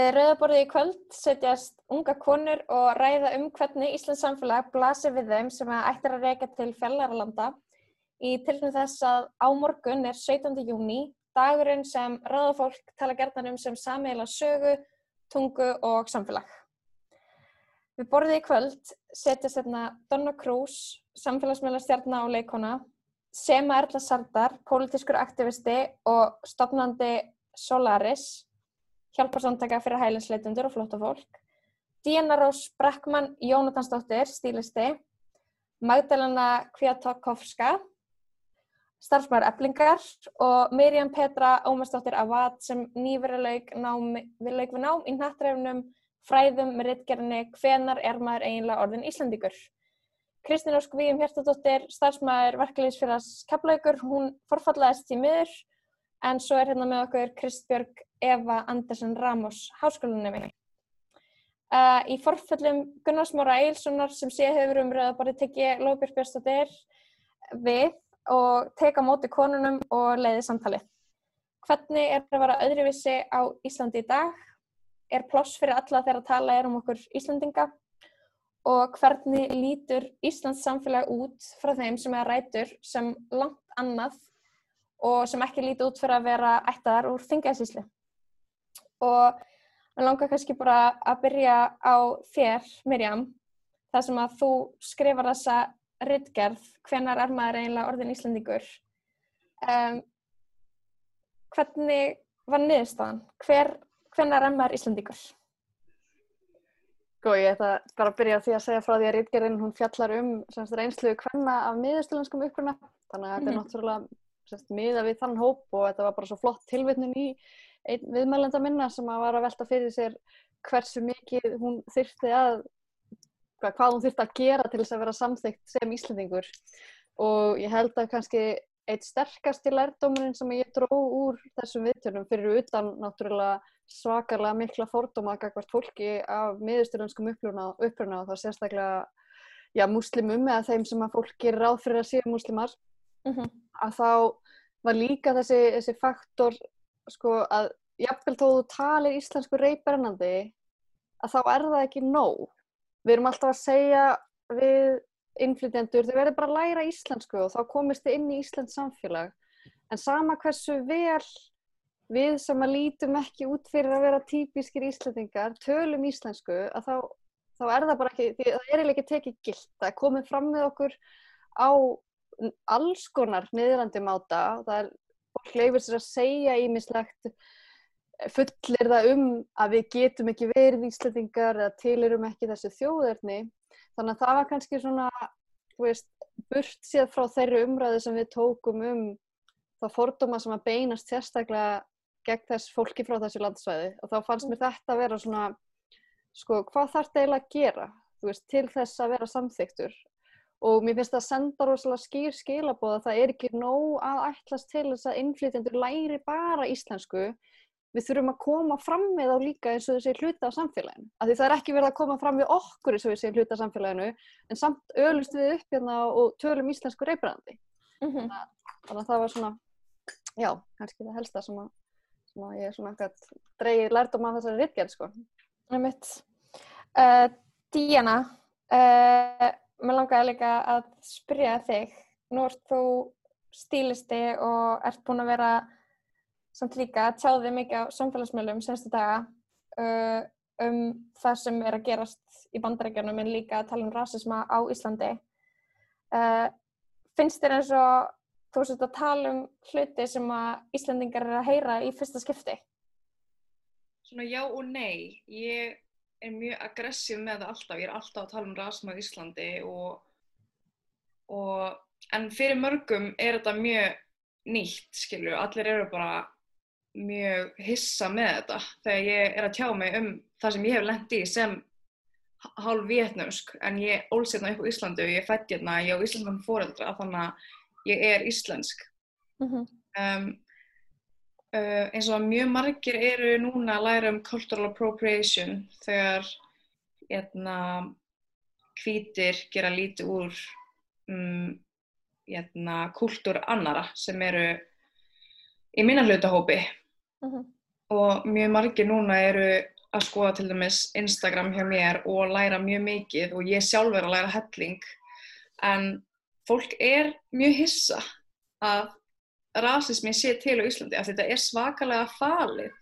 Við Rauðaborði í kvöld setjast unga konur og ræða um hvernig Íslands samfélag blasir við þeim sem ættir að reyka til fjallaralanda í tilnum þess að á morgun er 17. júni, dagurinn sem Rauðafólk tala gerðan um sem samíla sögu, tungu og samfélag. Við borðið í kvöld setjast hérna Donna Cruz, samfélagsmiðla stjarnar og leikona, Sema Erla Sardar, pólitískur aktivisti og stopnandi Solaris, hjálparsamtaka fyrir hælinsleitundur og flóttafólk, Díana Rós Brackmann Jónatansdóttir, stílisti, Magdalena Kviatovska, starfsmæður Eblingar og Mirjam Petra Ómarsdóttir Avad sem nýverið laug við nám í nattræfnum fræðum með rittgerðinni Hvenar er maður eiginlega orðin Íslandíkur? Kristín Ósk Víum Hjertadóttir, starfsmæður verkefliðsfélags Keflaugur, hún forfallaðist í miður en svo er hérna með okkur Kristbjörg Eva Andersen Ramos, háskólanemi. Uh, í forföllum Gunnarsmóra Eilssonar sem sé hefur umröða bara tekið Lóbjörg Björnstóttir við og teka móti konunum og leiði samtalið. Hvernig er það að vera öðruvísi á Íslandi í dag? Er ploss fyrir alla þegar að tala er um okkur Íslandinga? Og hvernig lítur Íslands samfélag út frá þeim sem er rætur sem langt annað og sem ekki líti út fyrir að vera ættaðar úr þingasísli? Og Mér langar kannski bara að byrja á þér, Mirjam, þar sem að þú skrifar þessa rittgerð, hvenar er maður eiginlega orðin Íslandíkur. Um, hvernig var niðurstaðan? Hver, hvenar er maður Íslandíkur? Góð, ég ætla bara að byrja því að segja frá því að rittgerðin hún fjallar um semst reynslu hvenna af miðurstölandskum uppruna, þannig að mm -hmm. þetta er mhm. náttúrulega miða við þann hóp og þetta var bara svo flott tilvittnum í einn viðmælenda minna sem að var að velta fyrir sér hversu mikið hún þyrfti að hvað, hún þyrfti að gera til þess að vera samþygt sem Íslandingur og ég held að kannski eitt sterkasti lærdómurinn sem ég dró úr þessum viðtörnum fyrir utan náttúrulega svakalega mikla fórdóma gagvart fólki af miðusturlönskum uppruna og þá sérstaklega já, muslimum eða þeim sem að fólk gerir ráð fyrir að séu muslimar mm -hmm. að þá var líka þessi, þessi faktor sko að jafnvel þó þú talir íslensku reypernandi að þá er það ekki nóg. Við erum alltaf að segja við innflytjendur, þau verður bara að læra íslensku og þá komist þið inn í Íslands samfélag. En sama hversu vel við sem að lítum ekki út fyrir að vera típiskir íslendingar, tölum íslensku, að þá, þá er það bara ekki, það er ekki tekið gilt. Er komið fram með okkur á alls konar niðurandi máta, það leifir sér að segja ímislegt fullir það um að við getum ekki verið íslendingar eða tilurum ekki þessu þjóðerni. Þannig að það var kannski svona veist, burt séð frá þeirri umræðu sem við tókum um þá fordóma sem að beinast sérstaklega gegn þess fólki frá þessu landsvæði. Og þá fannst mér þetta að vera svona sko hvað þarf það eiginlega að gera veist, til þess að vera samþyktur og mér finnst það að senda rosalega skýr skilabóð að það er ekki nóg að ætlast til þess að innflytjendur læri bara íslensku. Við þurfum að koma fram með þá líka eins og þessi hluta á samfélaginu. Af því það er ekki verið að koma fram við okkur eins og þessi hluta á samfélaginu en samt ölust við upp hérna og tölum íslensku reybrandi mm -hmm. þannig að það var svona já, kannski það helsta sem að, sem að ég er svona ekkert dreigir lærdom af þessari rittgerð sko. Uh, Díana uh, langaði líka að spyrja þig, nú ert þú stílisti og ert búin að vera samt líka að tjá þig mikið á samfélagsmiðlum senstu daga uh, um það sem er að gerast í bandarækjunum en líka að tala um rásisma á Íslandi. Uh, finnst þér eins og þú sést að tala um hluti sem að Íslandingar er að heyra í fyrsta skipti? Svona já og nei. Ég er mjög aggressív með það alltaf, ég er alltaf að tala um rasma í Íslandi og, og, en fyrir mörgum er þetta mjög nýtt, skilju, allir eru bara mjög hissa með þetta þegar ég er að tjá mig um það sem ég hef lengt í sem hálf vietnamsk, en ég óls hérna upp á Íslandi og ég fætt hérna, ég á Íslandsmann fóreldra, þannig að ég er íslensk. Mm -hmm. um, Uh, eins og mjög margir eru núna að læra um cultural appropriation þegar hérna, hvítir gera lítið úr um, hérna, kultúr annara sem eru í minna hlutahópi uh mhm. -huh. og mjög margir núna eru að skoða til dæmis Instagram hjá mér og læra mjög mikið og ég sjálf er að læra helling en fólk er mjög hissa að rasismi sé til á Íslandi að þetta er svakalega falið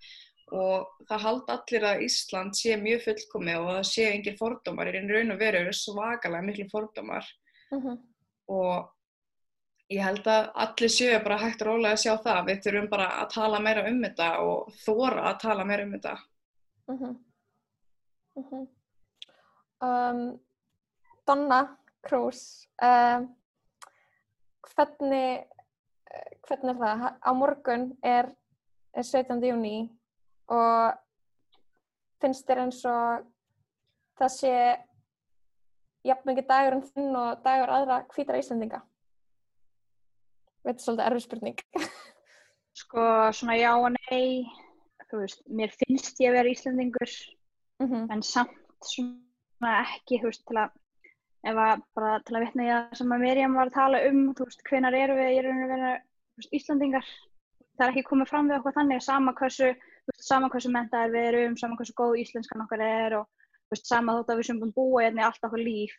og það haldi allir að Ísland sé mjög fullkomi og það sé engin fordómar, í raun og veru eru svakalega miklu fordómar Mm -hmm. og ég held að allir séu bara hægt rólega að sjá það, við þurfum bara að tala meira um þetta og þóra að tala meira um þetta. Mm -hmm. Mm -hmm. um, Donna Cruz, um, hvernig, hvernig er það? Á morgun er, er 17. júni og finnst þér eins og það sé jafn mikið dagur en þinn og dagur aðra hvítar Íslandinga? Þetta er svolítið erfið spurning. Sko, svona já og nei, þú veist, mér finnst ég að vera Íslandingur, Mm -hmm. en samt svona ekki, þú veist, til að, ef að bara til að vitna ég að sem að Mirjam var að tala um, þú veist, hvenar eru við, ég er að vera, Íslandingar, það er ekki komið fram við okkur þannig, sama hversu, veist, sama hversu mentaðir við erum, sama hversu góð íslenskan okkar er og, veist, sama þótt að við sem búin búa hérna í allt okkur líf,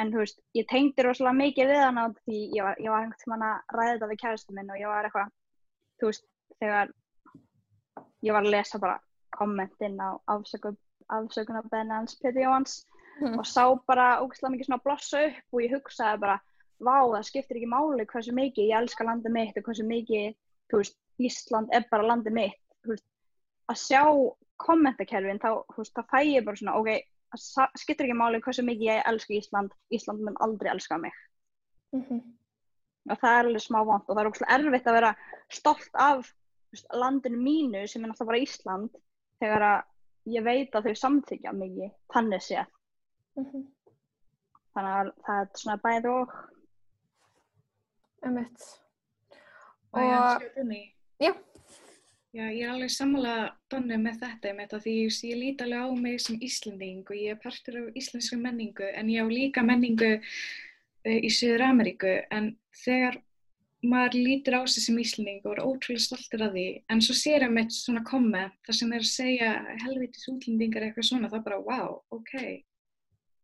en þú veist, ég tengdi rosalega mikið við út af því ég var, ég var einhvern tímann að ræða þetta við kæristu minn og ég var eitthvað, þú veist, þegar ég var að lesa bara kommentin á afsökun, afsökunarbeðinu hans Pétur Jóhans og sá bara ógæslega mikið svona blossa upp og ég hugsaði bara, vá, það skiptir ekki máli hversu mikið ég elska landið mitt og hversu mikið, veist, Ísland er bara landið mitt, veist, að sjá kommentakerfin, þá, þá fæ ég bara svona, ok, það skiptir ekki máli hversu mikið ég elska Ísland, Ísland mun aldrei elska mig. Mm -hmm. og það er alveg smá vant og það er ógæslega erfitt að vera stolt af veist, landinu mínu sem er náttúrulega bara Ísland þegar að ég veit að þau samþykja mikið, þannig séð Mm -hmm. þannig að það er svona bæði og Emmett. Og ég skjóti inn í. já, Já, ég er alveg sammála Donni með þetta, með þetta því ég, ég lít alveg á mig sem Íslanding og ég er partur af íslenskri menningu en ég á líka menningu uh, í Suður Ameríku en þegar maður lítur á sig sem Íslanding og er ótrúlega stoltur af því en svo sér ég með svona komment þar sem er að segja helvitis útlendingar eitthvað svona, er bara wow, ok,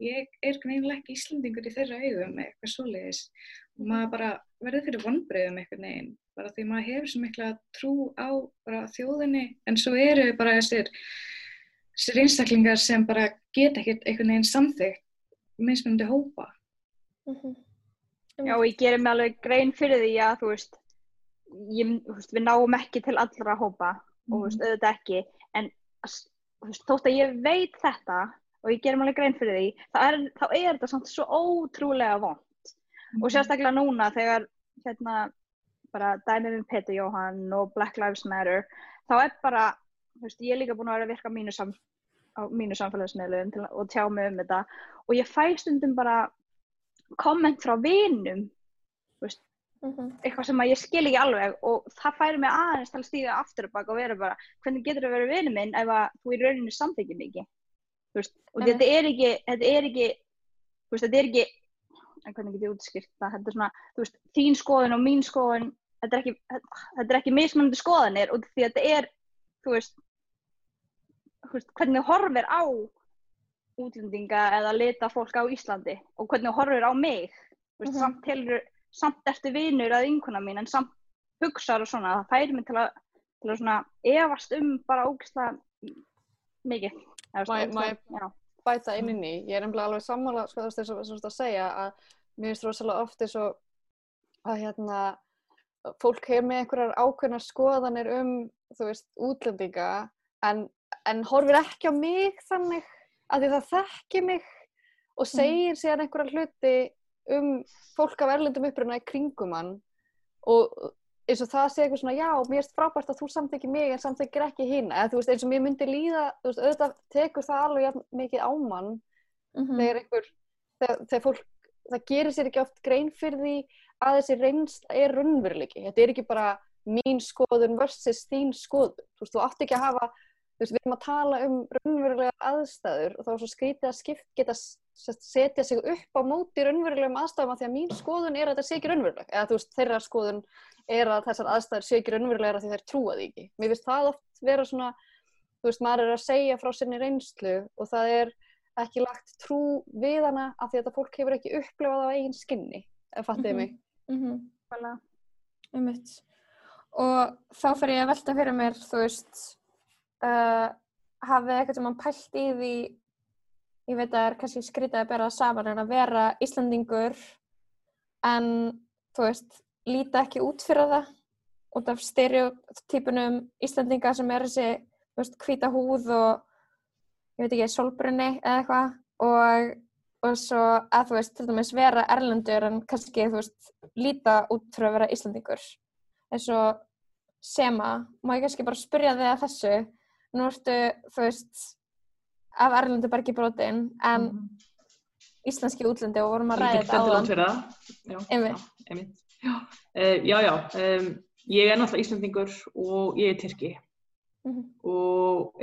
ég er greinilega ekki Íslandingur í þeirra augum eitthvað svoleiðis. Og maður bara verður fyrir vonbreyðum eitthvað neginn bara því maður hefur svo mikla trú á bara þjóðinni. En svo eru bara þessir þessir einstaklingar sem bara geta ekkert einhvern veginn samþygt mismunandi hópa. Mm -hmm. Já, og ég gerir mig alveg grein fyrir því að þú veist, ég, þú veist við náum ekki til allra hópa. Og þú veist, auðvitað ekki. En þú veist, þótt að ég veit þetta og ég mig alveg grein fyrir því þá er, þá er þetta samt svo ótrúlega vond og sérstaklega núna þegar hérna bara dæmið um Petur Jóhann og Black Lives Matter þá er bara, þú veist, ég er líka búin að vera að virka mínu, sam, á mínu samfélagsmiðlum til, að- og tjá mig um þetta. Og ég fæ stundum bara komment frá vinum Mm -hmm. eitthvað sem að ég skil ekki alveg. Og það færi mig aðeins til að stíga aftur og baka og vera bara, hvernig getur það verið vinur minn ef að þú í rauninni samþykir mikið þú veist, og Einmitt. þetta er ekki þetta er ekki, veist, þetta er ekki en hvernig get ég útskýrt það þetta er svona, þú veist, þín skoðun og mín skoðun þetta er ekki, þetta er ekki mismunandi skoðanir og því að þetta er þú veist, þú veist hvernig þú horfir á útlendinga eða lita fólk á Íslandi og hvernig þú horfir á mig veist, Mhm. samt, telur, samt ertu vinur að ynguna mín en samt hugsar og svona, það færi mig til að, til að svona efast um bara mikið Eða, þú veist, Má- ég- bæta inn í. Ég er nefnilega alveg sammála sko, þess að, segja að mér finnst rosalega oft eins og að hérna fólk hefur með einhverjar ákveðnar skoðanir um, þú veist, útlendinga en, en horfir ekki á mig þannig að því það þekki mig og segir síðan einhverjar hluti um fólk af erlendum uppruna í kringum hann og eins og það sé eitthvað svona, já, mér finnst frábært að þú samþykir mig en samþykir ekki hinn eða þú veist, eins og mér myndi líða, þú veist, auðvitað tekur það alveg mikið á mann Mhm. þegar einhver, þegar, þegar fólk það gerir sér ekki oft grein fyrir því að þessi reynsla er raunveruleiki. Þetta er ekki bara mín skoðun versus þín skoðun, þú veist, þú átt ekki að hafa veist, við erum að tala um raunverulega aðstæður og þá er svo skrítið að skipt geta setja sig upp á móti raunverulegum aðstæðum af því að mín skoðun er að þetta sé ekki raunveruleg eða þú veist, þeirra skoðun er að þessar aðstæður sé ekki raunverulegar af því þær trúa því ekki mér finnst það oft vera svona þú veist, maður er að segja frá sinni reynslu og það er ekki lagt trú við hana af því að þetta fólk hefur ekki upplifað á eigin skinni, ef fattiði Mhm. mig. Mm -hmm. Nákvæmlega. Einmitt. Og þá fer ég að velta fyrir mér, þú veist, uh, hafið eitthvað sem mann pælt í því, ég veit að það er kannski skrítið að bera það saman en að vera Íslandingur en, þú veist, líta ekki út fyrir það út af stereotypunum Íslandinga sem er þessi, þú veist, hvíta húð og, ég veit ekki, solbrunni eða eitthvað og, og svo að, þú veist, til dæmis vera erlendur en kannski, þú veist, líta út fyrir að vera Íslandingur eins og Sema, má ég kannski bara spyrja þig að þessu nú ertu, þú veist af erlendu bergi brotin en Mhm. íslenski útlendi og vorum að ræða þetta. Já, Einmitt. já, einmitt. Já, já. Um, ég er náttúrulega Íslandingur og ég er Tyrki Mhm. og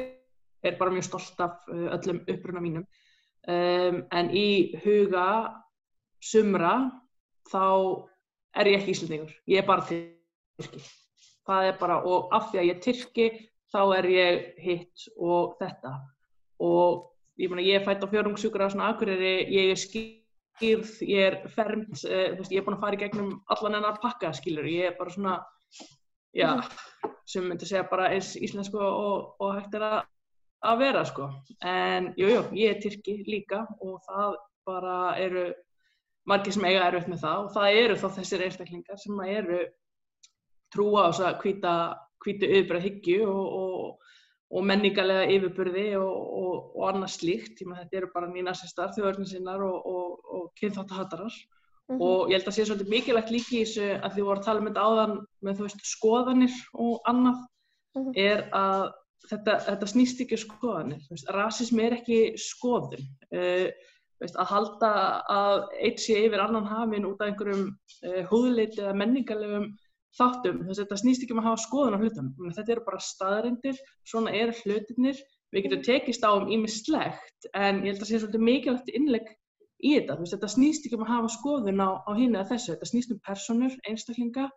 er bara mjög stolt af uh, öllum uppruna mínum. Um, en í huga sumra þá er ég ekki Íslandingur. Ég er bara Tyrki. Það er bara, og af því að ég er Tyrki þá er ég hitt og þetta. Og ég meina, ég er fætt á fjörungsjúkur á svona akureyri, ég er skýrð, ég er fermt, uh, veist, ég er búin að fara í gegnum allan ennar pakka, skilur, ég er bara svona, já, sem myndi segja bara eins íslensku og, og hægt er að, að vera, sko. En, jú, jú, ég er Tyrki líka og það bara eru margir sem eiga erfitt með það og það eru þá þessir einstaklingar sem eru trúa á þess að hvíta, hvítu yfirbreið hyggju og, og, og menningarlega yfirburði og, og, og annað slíkt. Þetta eru bara nýnasistar, þjóðörnsinnar og, og, og kynþáttahatarar. Mhm. Og ég held að sé svolítið mikilvægt líki í þessu að því voru að tala um þetta áðan með þú veist skoðanir og annað Mhm. er að þetta, þetta snýst ekki um skoðanir. Veist, rasismi er ekki skoðun. Uh, veist, að halda að eitt sé yfir annan hafinn út af einhverjum uh, húðleiti eða menningarlegum þáttum. Þess, þetta snýst ekki um að hafa skoðun á hlutum. Þetta eru bara staðarindir, svona eru hlutinir. Við getum tekist á um ímislegt en ég held að sé svolítið mikilvægt innlegg í þetta. Veist, þetta snýst ekki um að hafa skoðun á, á hinn eða þessu. Þetta snýst um personur, einstaklinga,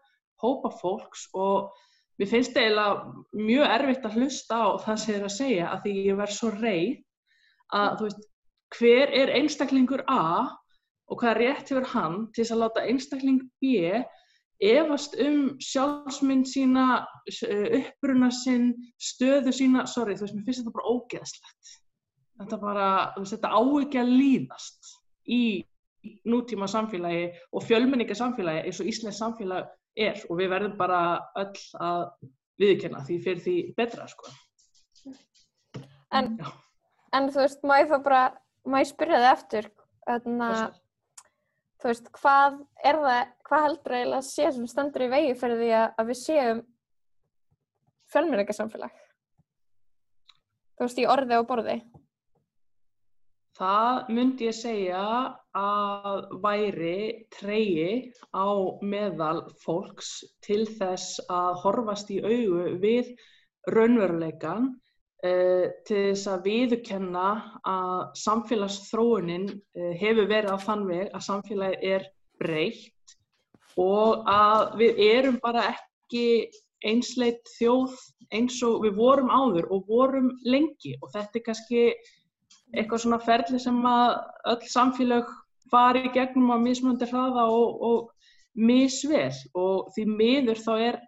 hópa fólks og mér finnst það eiginlega mjög erfitt að hlusta á það sem ég er að segja að því ég verð svo reið að þú veist, hver er einstaklingur A og hvað rétt hefur hann til þess að láta einstakling B efast um sjálfsmynd sína, eh, uppruna sinn, stöðu sína, sorry, þú veist, mér finnst þetta bara ógeðslegt. Þetta bara, þú veist, þetta á ekki að líðast í nútíma samfélagi og fjölmenninga samfélagi eins og Íslands samfélag er og við verðum bara öll að viðkenna því fyrir því betra, sko. En, en þú veist, má ég þá bara, má ég spyrja þig eftir, þannig að. Þú veist, hvað er það, hvað heldur eiginlega að sé sem stendur í vegi fyrir því að, við séum fjölmyrningasamfélag? Þú veist, í orði og borði. Það myndi ég segja að væri treyji á meðal fólks til þess að horfast í augu við raunveruleikan til þess að viðurkenna að samfélagsþróunin uh, hefur verið á þann veg að samfélagið er breytt og að við erum bara ekki einsleitt þjóð eins og við vorum áður og vorum lengi. Og þetta er kannski eitthvað svona ferli sem að öll samfélag fari gegnum á mismunandi hraða og, og misvel. Og því miður þá er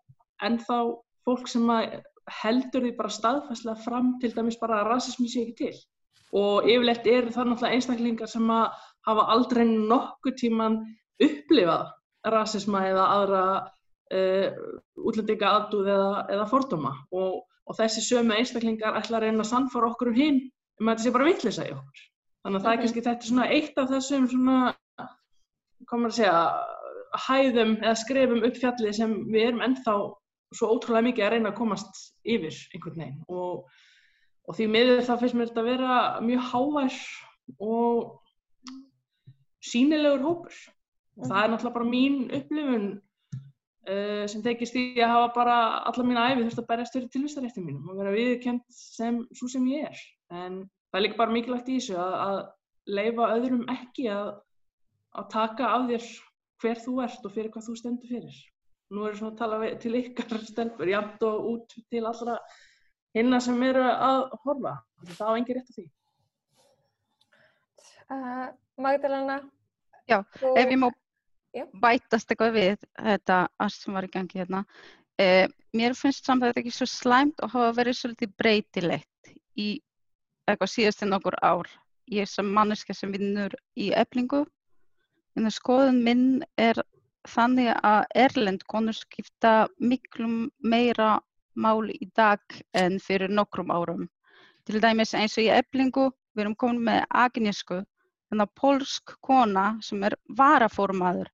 ennþá fólk sem að heldur því bara staðfæslega fram til dæmis bara að rasismi sé ekki til. Og yfirleitt eru það náttúrulega einstaklingar sem að hafa aldrei nokkuð tíman upplifað rasisma eða aðra uh, útlendinga aðdúð eða, eða fordóma. Og, og þessi sömu einstaklingar ætla að reyna að sannfara okkur um hinn um að þetta sé bara vittlisa í okkur. Þannig að það er kannski þetta svona eitt af þessum svona, maður að segja, hæðum eða skrefum upp fjallið sem við erum ennþá svo ótrúlega mikið að reyna að komast yfir einhvern veginn og, og því miður það finnst mér þetta að vera mjög hávær og sínilegur hópur. Og það er náttúrulega bara mín upplifun uh, sem tekist í að hafa bara alla mína æfi þurft að berjast fyrir tilvistaréttin mínum og vera viðurkend sem svo sem ég er. En það er líka bara mikilvægt í þessu að, að leifa öðrum ekki að, að taka af þér hver þú ert og fyrir hvað þú stendur fyrir. Nú er svona að tala við- til ykkar stelpur, jafnt og út til allra hinna sem eru að horfa. Það á engin rétt á því. Uh, Magdalena? Já, þú- ef ég má Já. bætast eitthvað við þetta allt sem var í gangi hérna. Eh, mér finnst samt að þetta ekki svo slæmt og hafa verið svolítið breytilegt í eitthvað síðast en okkur ár. Ég sem manneska sem vinnur í eflingu, en að skoðun minn er þannig að erlend konur skipta miklu meira mál í dag en fyrir nokkrum árum. Til dæmis eins og í eflingu, við erum komin með agnesku, þannig að polsk kona sem er varaformaður,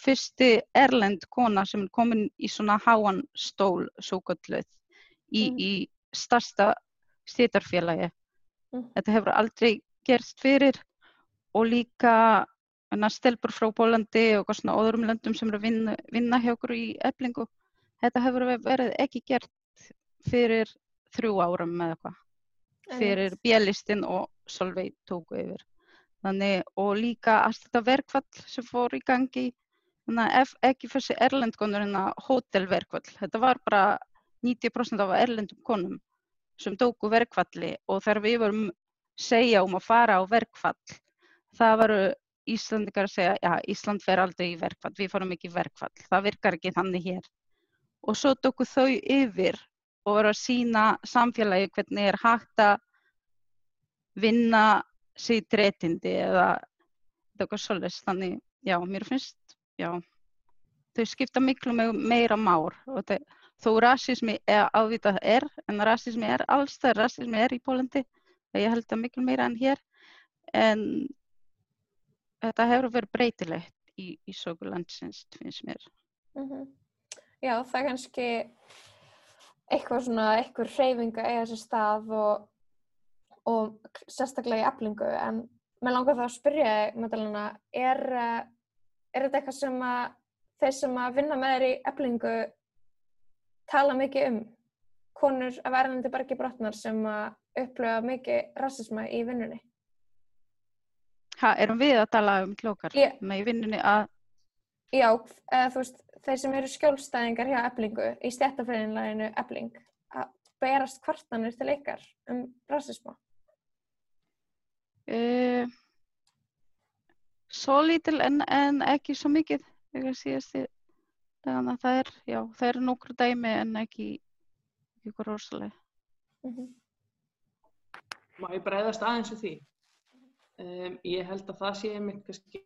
fyrsti erlend kona sem er komin í svona háan stól, svo gölluð, í, Mm. í starsta stétarfélagi. Mm. Þetta hefur aldrei gerst fyrir og líka hana, stelpur frá Pólandi og öðrum löndum sem eru að vinna, vinna hjá okkur í eflingu. Þetta hefur verið ekki gert fyrir þrjú árum með eitthvað fyrir björlistin og Solveig tóku yfir. Þannig, og líka allt þetta verkfall sem fór í gangi, ef ekki þessi erlendkonur en að hótelverkfall, þetta var bara 90% af erlendum konum sem tóku verkfalli og þegar við vorum segja um að fara á verkfall, það varu Íslandikar að segja, já, Ísland fer aldrei í verkfall, við fórum ekki í verkfall, það virkar ekki þannig hér. Og svo tóku þau yfir og voru að sína samfélagi hvernig er hægt að vinna sitt réttindi eða eitthvað svolítið. Þannig, já, mér finnst, já, þau skipta miklu me- meira mál. Og það, þó rasismi er ávitað er, en rasismi er alls það, rasismi er í Pólandi, ég held að miklu meira en hér. En þetta hefur verið breytilegt í, í sögu landsins, finnst mér. Mhm. Já, það er kannski eitthvað svona, eitthvað hreyfingu að eiga sér stað og, og sérstaklega í eflingu, en mér langar þá að spyrja þig, Magdalena, er, er þetta eitthvað sem að þeir sem að vinna með þér í eflingu tala mikið um? Konur af erðandi bergi brotnar sem að upplöfa mikið rassisma í vinnunni? Ha, erum við að tala um klókar Ég- með í vinnunni að, Já, eða þú veist, þeir sem eru skjólstæðingar hjá eflingu í stjættafræðinlæginu efling, að berast kvartanir til ykkar um rassisma? uh, svo lítil en, en ekki svo mikið, þegar síðast í Þannig að það er, já, það eru nokkur dæmi en ekki, ekki eitthvað rosalega. Mhm. Má ég bregðast aðeins við því? Um, ég held að það sé einmitt kannski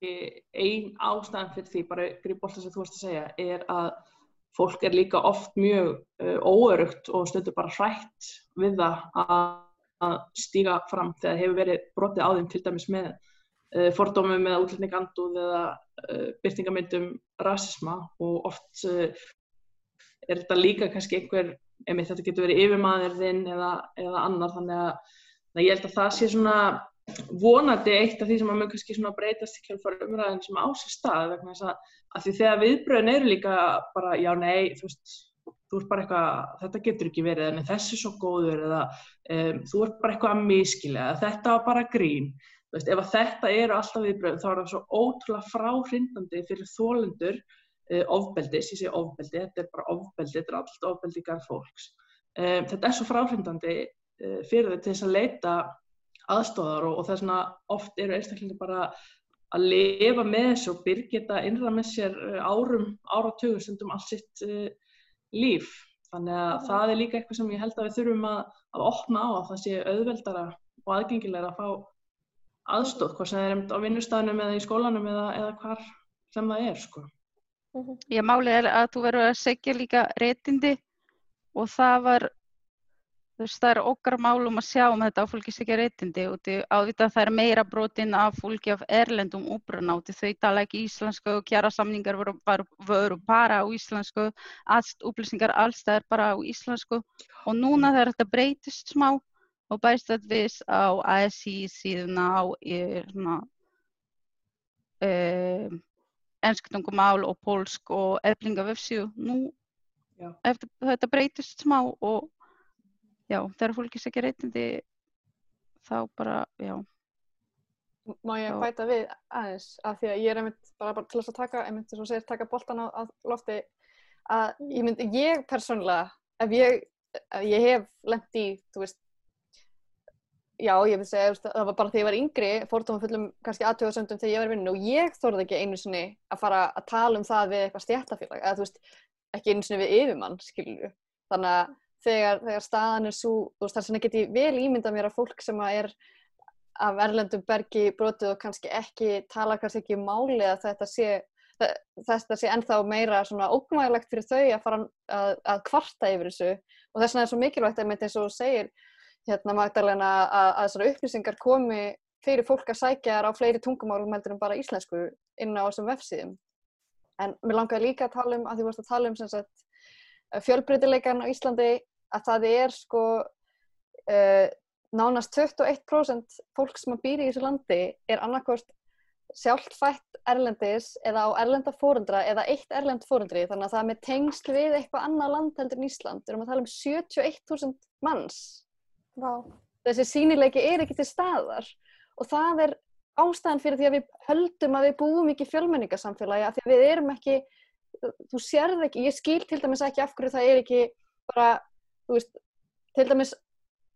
ein ástæðan fyrir því, bara grípa alltaf sem þú varst að segja, er að fólk er líka oft mjög uh, óörugt og stundur bara hrætt við það að, að stíga fram þegar hefur verið brotið á þeim til dæmis með uh, fordómum eða útlendingandúð eða uh, byrtingamyndum rasisma og oft er þetta líka kannski einhver, einmitt þetta getur verið yfirmaður þinn eða, eða annar þannig að, að ég held að það sé svona vonandi eitt af því sem að mjög kannski svona breytast í kjálfar umræðin sem á sér stað vegna þess að, að því þegar viðbröðin eru líka bara já nei þú veist þú ert bara eitthvað, þetta getur ekki verið en þessi er svo góður eða um, þú ert bara eitthvað að miskilja eða þetta var bara grín veist, ef þetta eru alltaf viðbröð þá er það svo ótrúlega fráhrindandi fyrir þólendur uh, ofbeldis, ég segi ofbeldi, þetta er bara ofbeldi, þetta er allt ofbeldi garð fólks. Um, þetta er svo fráhrindandi uh, fyrir þau til þess að leita aðstóðar og, og það er svona oft eru einstaklingi bara að lifa með þessu og byrgeta innra með sér uh, árum, áratugum stundum allt sitt uh, líf. Þannig að það er líka eitthvað sem ég held að við þurfum að, að opna á að það sé auðveldara og aðgengilega að fá aðstóð, hvað sem það er einmitt á vinnustafnum eða í skólanum eða, eða hvar sem það er, sko. Mhm. Já, málið er að þú verður að segja líka réttindi og það var, þú veist, það er okkar málum að sjá um þetta á fólki segja réttindi og því ávitað það er meira brotin af fólki af erlendum úbruna og því þau tala ekki íslensku og kjara samningar voru, voru, bara á íslensku, allt upplýsingar alls það er bara á íslensku og núna þegar þetta breytist smá og bæst þetta við á ASI síðuna á um, enskutungumál og pólsk og eflinga vefsíu. Nú, Já. eftir, þetta breytist smá og já, þegar fólki segja reytindi þá bara, já. Má ég Já. bæta við aðeins að því að ég er einmitt bara, bara til þess að taka, einmitt þess að segir, taka boltan á, á lofti að ég myndi, ég persónulega, ef ég eh, ég hef lent í, þú veist, já, ég vil segja, það var bara þegar ég var yngri, fórtumum fullum kannski aðtöðasöndum þegar ég var í vinnu og ég þorði ekki einu sinni að fara að tala um það við eitthvað stjættafélag, eða þú veist, ekki einu sinni við yfirmann, skilur Þannig að þegar, þegar staðan er svo, þú veist, þar sem ég geti vel ímynda mér að fólk sem að er af erlendum bergi brotið og kannski ekki tala kannski ekki um máli að þetta sé þetta sé ennþá meira svona ógnvægilegt fyrir þau að fara að, að kvarta yfir þessu. Og þess vegna er svo mikilvægt að með þess að þú segir hérna Magdalena að, að þessari upplýsingar komi fyrir fólk að sækja þær á fleiri tungumálum heldur en bara íslensku inn á þessum vefsíðum. En mér langaði líka að tala um að því vorust að tala um sagt, fjölbreytileikan á Íslandi að það er sko uh, nánast 21% fólk sem að býri í þessu landi er annarkort sjálfsfætt erlendis eða á erlenda fórundra eða eitt erlend fórundri þannig að það er með tengsl við eitthvað annað land heldur en Ísland. Við erum að tala um 71.000 manns. Wow. Þessi sínileiki er ekki til staðar og það er ástæðan fyrir því að við höldum að við búum ekki fjölmenningarsamfélagi að því að við erum ekki, þú sérð ekki, ég skil til dæmis ekki af hverju það er ekki bara, þú veist, til dæmis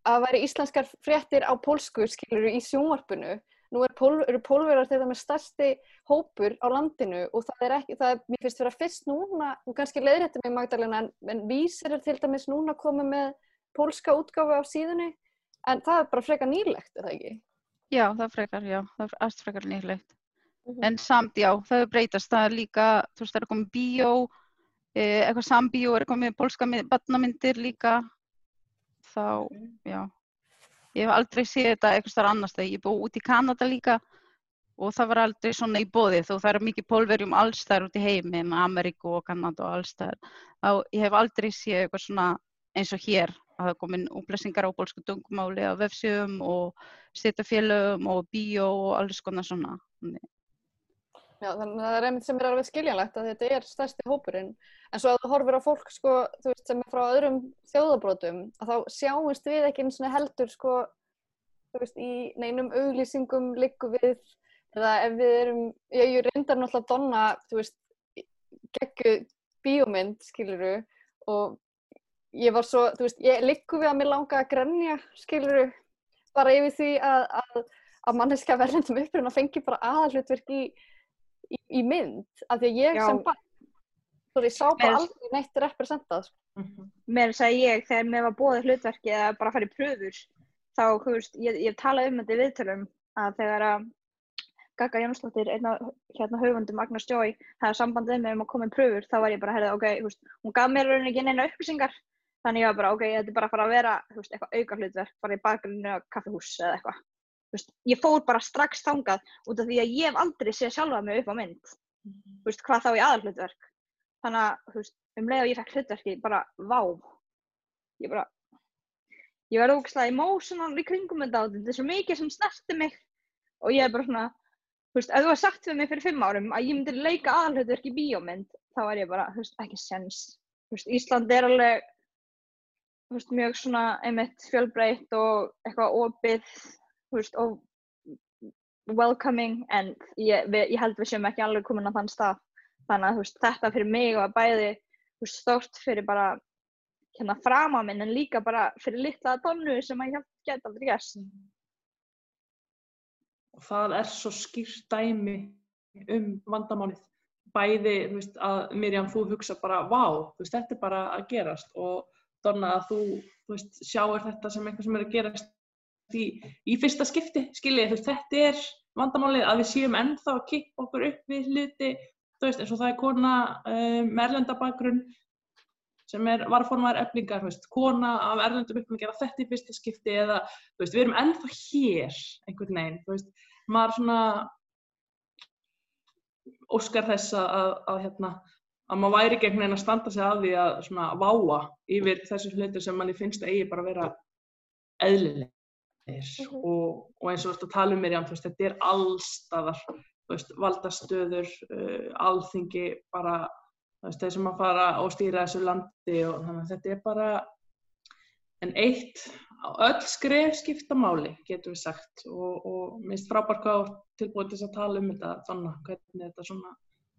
að væri íslenskar fréttir á pólsku skiluru í sjónvarpunu nú er pól, eru pólverðar þetta með stærsti hópur á landinu og það er ekki, það er, mér finnst vera fyrst núna, og kannski leiðrættum ég Magdalena, en, en vísir er til dæmis núna komið með pólska útgáfi á síðunni, en það er bara frekar nýlegt, er það ekki? Já, það er frekar, já, það er allt frekar nýlegt. Mm -hmm. En samt, já, það er breytast, það er líka, þú veist, það er komið bíó, eh, eitthvað sambíó, er komið pólska barnamyndir líka, þá, já. Ég hef aldrei séð þetta eitthvað starf annars þegar ég búið út í Kanada líka og það var aldrei svona í bóðið og það er mikið pólverjum allstæðar út í heimi með Ameríku og Kanada og allstæðar. Þá ég hef aldrei séð eitthvað svona eins og hér að það komin útlæsingar á bólsku tungumáli á vefsjöfum og styrtafélögum og bíó og alls konar svona. Já, þannig að það er einmitt sem er alveg skiljanlegt að þetta er stærsti hópurinn. En svo að þú horfir á fólk sko, þú veist, sem er frá öðrum þjóðabrótum, að þá sjáumst við ekki eins og heldur sko, þú veist, í neinum auglýsingum líku við, eða ef við erum, ég, ég reyndar náttúrulega donna, þú veist, geggu bíómynd, skiluru, og ég var svo, þú veist, ég líku við að mér langa að grenja, skiluru, bara yfir því að, að, að manneska verðendum uppröðin að fengi bara aðalutverk í í, mynd af því að ég Já. sem barn svo ég sá bara aldrei neitt representað sko. Mhm. Mér sagði ég þegar mér var bóðið hlutverki að bara fara í pröfur þá, þú veist, ég, ég talaði um þetta í viðtölum að þegar að Gagga Jónsdóttir, einn af hérna höfundum Agnes Joy, það er sambandið með um að koma í pröfur, þá var ég bara, herrið, ok, þú veist, hún gaf mér rauninni ekki neina upplýsingar, þannig ég var bara, ok, þetta er bara að fara að vera, þú veist, eitthvað auka hlutverk, bara í bakgrunni á kaffihús eða eitthvað. Veist, ég fór bara strax þangað út af því að ég hef aldrei séð sjálfa mig upp á mynd, þú veist, hvað þá í aðalhlutverk. Þannig að, veist, um leið og ég fekk hlutverki, bara, vá, ég bara, ég verði ógæslega emotional í kringum þetta þetta er svo mikið sem snerti mig. Og ég er bara svona, þú veist, ef þú var sagt við mig fyrir fimm árum að ég myndi leika aðalhlutverk í bíómynd, þá var ég bara, þú veist, ekki sens. Þú veist, Ísland er alveg, þú veist, mjög svona einmitt fjölbreytt og eitthvað opið, veist, og welcoming, en ég, við, ég held við séum ekki alveg komin á þann stað. Þannig að, veist, þetta fyrir mig var bæði, þú veist, stórt fyrir bara hérna fram á minn en líka bara fyrir litla donnu sem að ég geta aldrei gerst. og það er svo skýrt dæmi um vandamálið bæði, þú veist, að Mirjam þú hugsa bara, vá, þú veist, þetta er bara að gerast og Donna að þú, þú veist, sjáir þetta sem eitthvað sem er að gerast í, í fyrsta skipti, skiljið, þetta er vandamálið að við séum ennþá að kippa okkur upp við hluti, þú veist, eins og það er kona um, með erlendabakgrunn sem er varformaður eflingar, þú veist, kona af erlendum upp að gera þetta í fyrsta skipti eða, þú veist, við erum ennþá hér einhvern veginn, þú veist, maður svona óskar þess að, að, að hérna, að maður væri gegn einn að standa sig að því að svona váa yfir þessu hluti sem manni finnst að eigi bara að vera eðlilegir Mhm. og, og eins og þú veist að tala um veist, þetta er allstaðar, valdastöður, uh, alþingi, bara, þeir sem að fara og stýra þessu landi og þannig að þetta er bara, en eitt, öll skref skipta máli, getur við sagt og, og minnst frábært hvað þú ert tilbúin til þess að tala um þetta, þannig hvernig þetta svona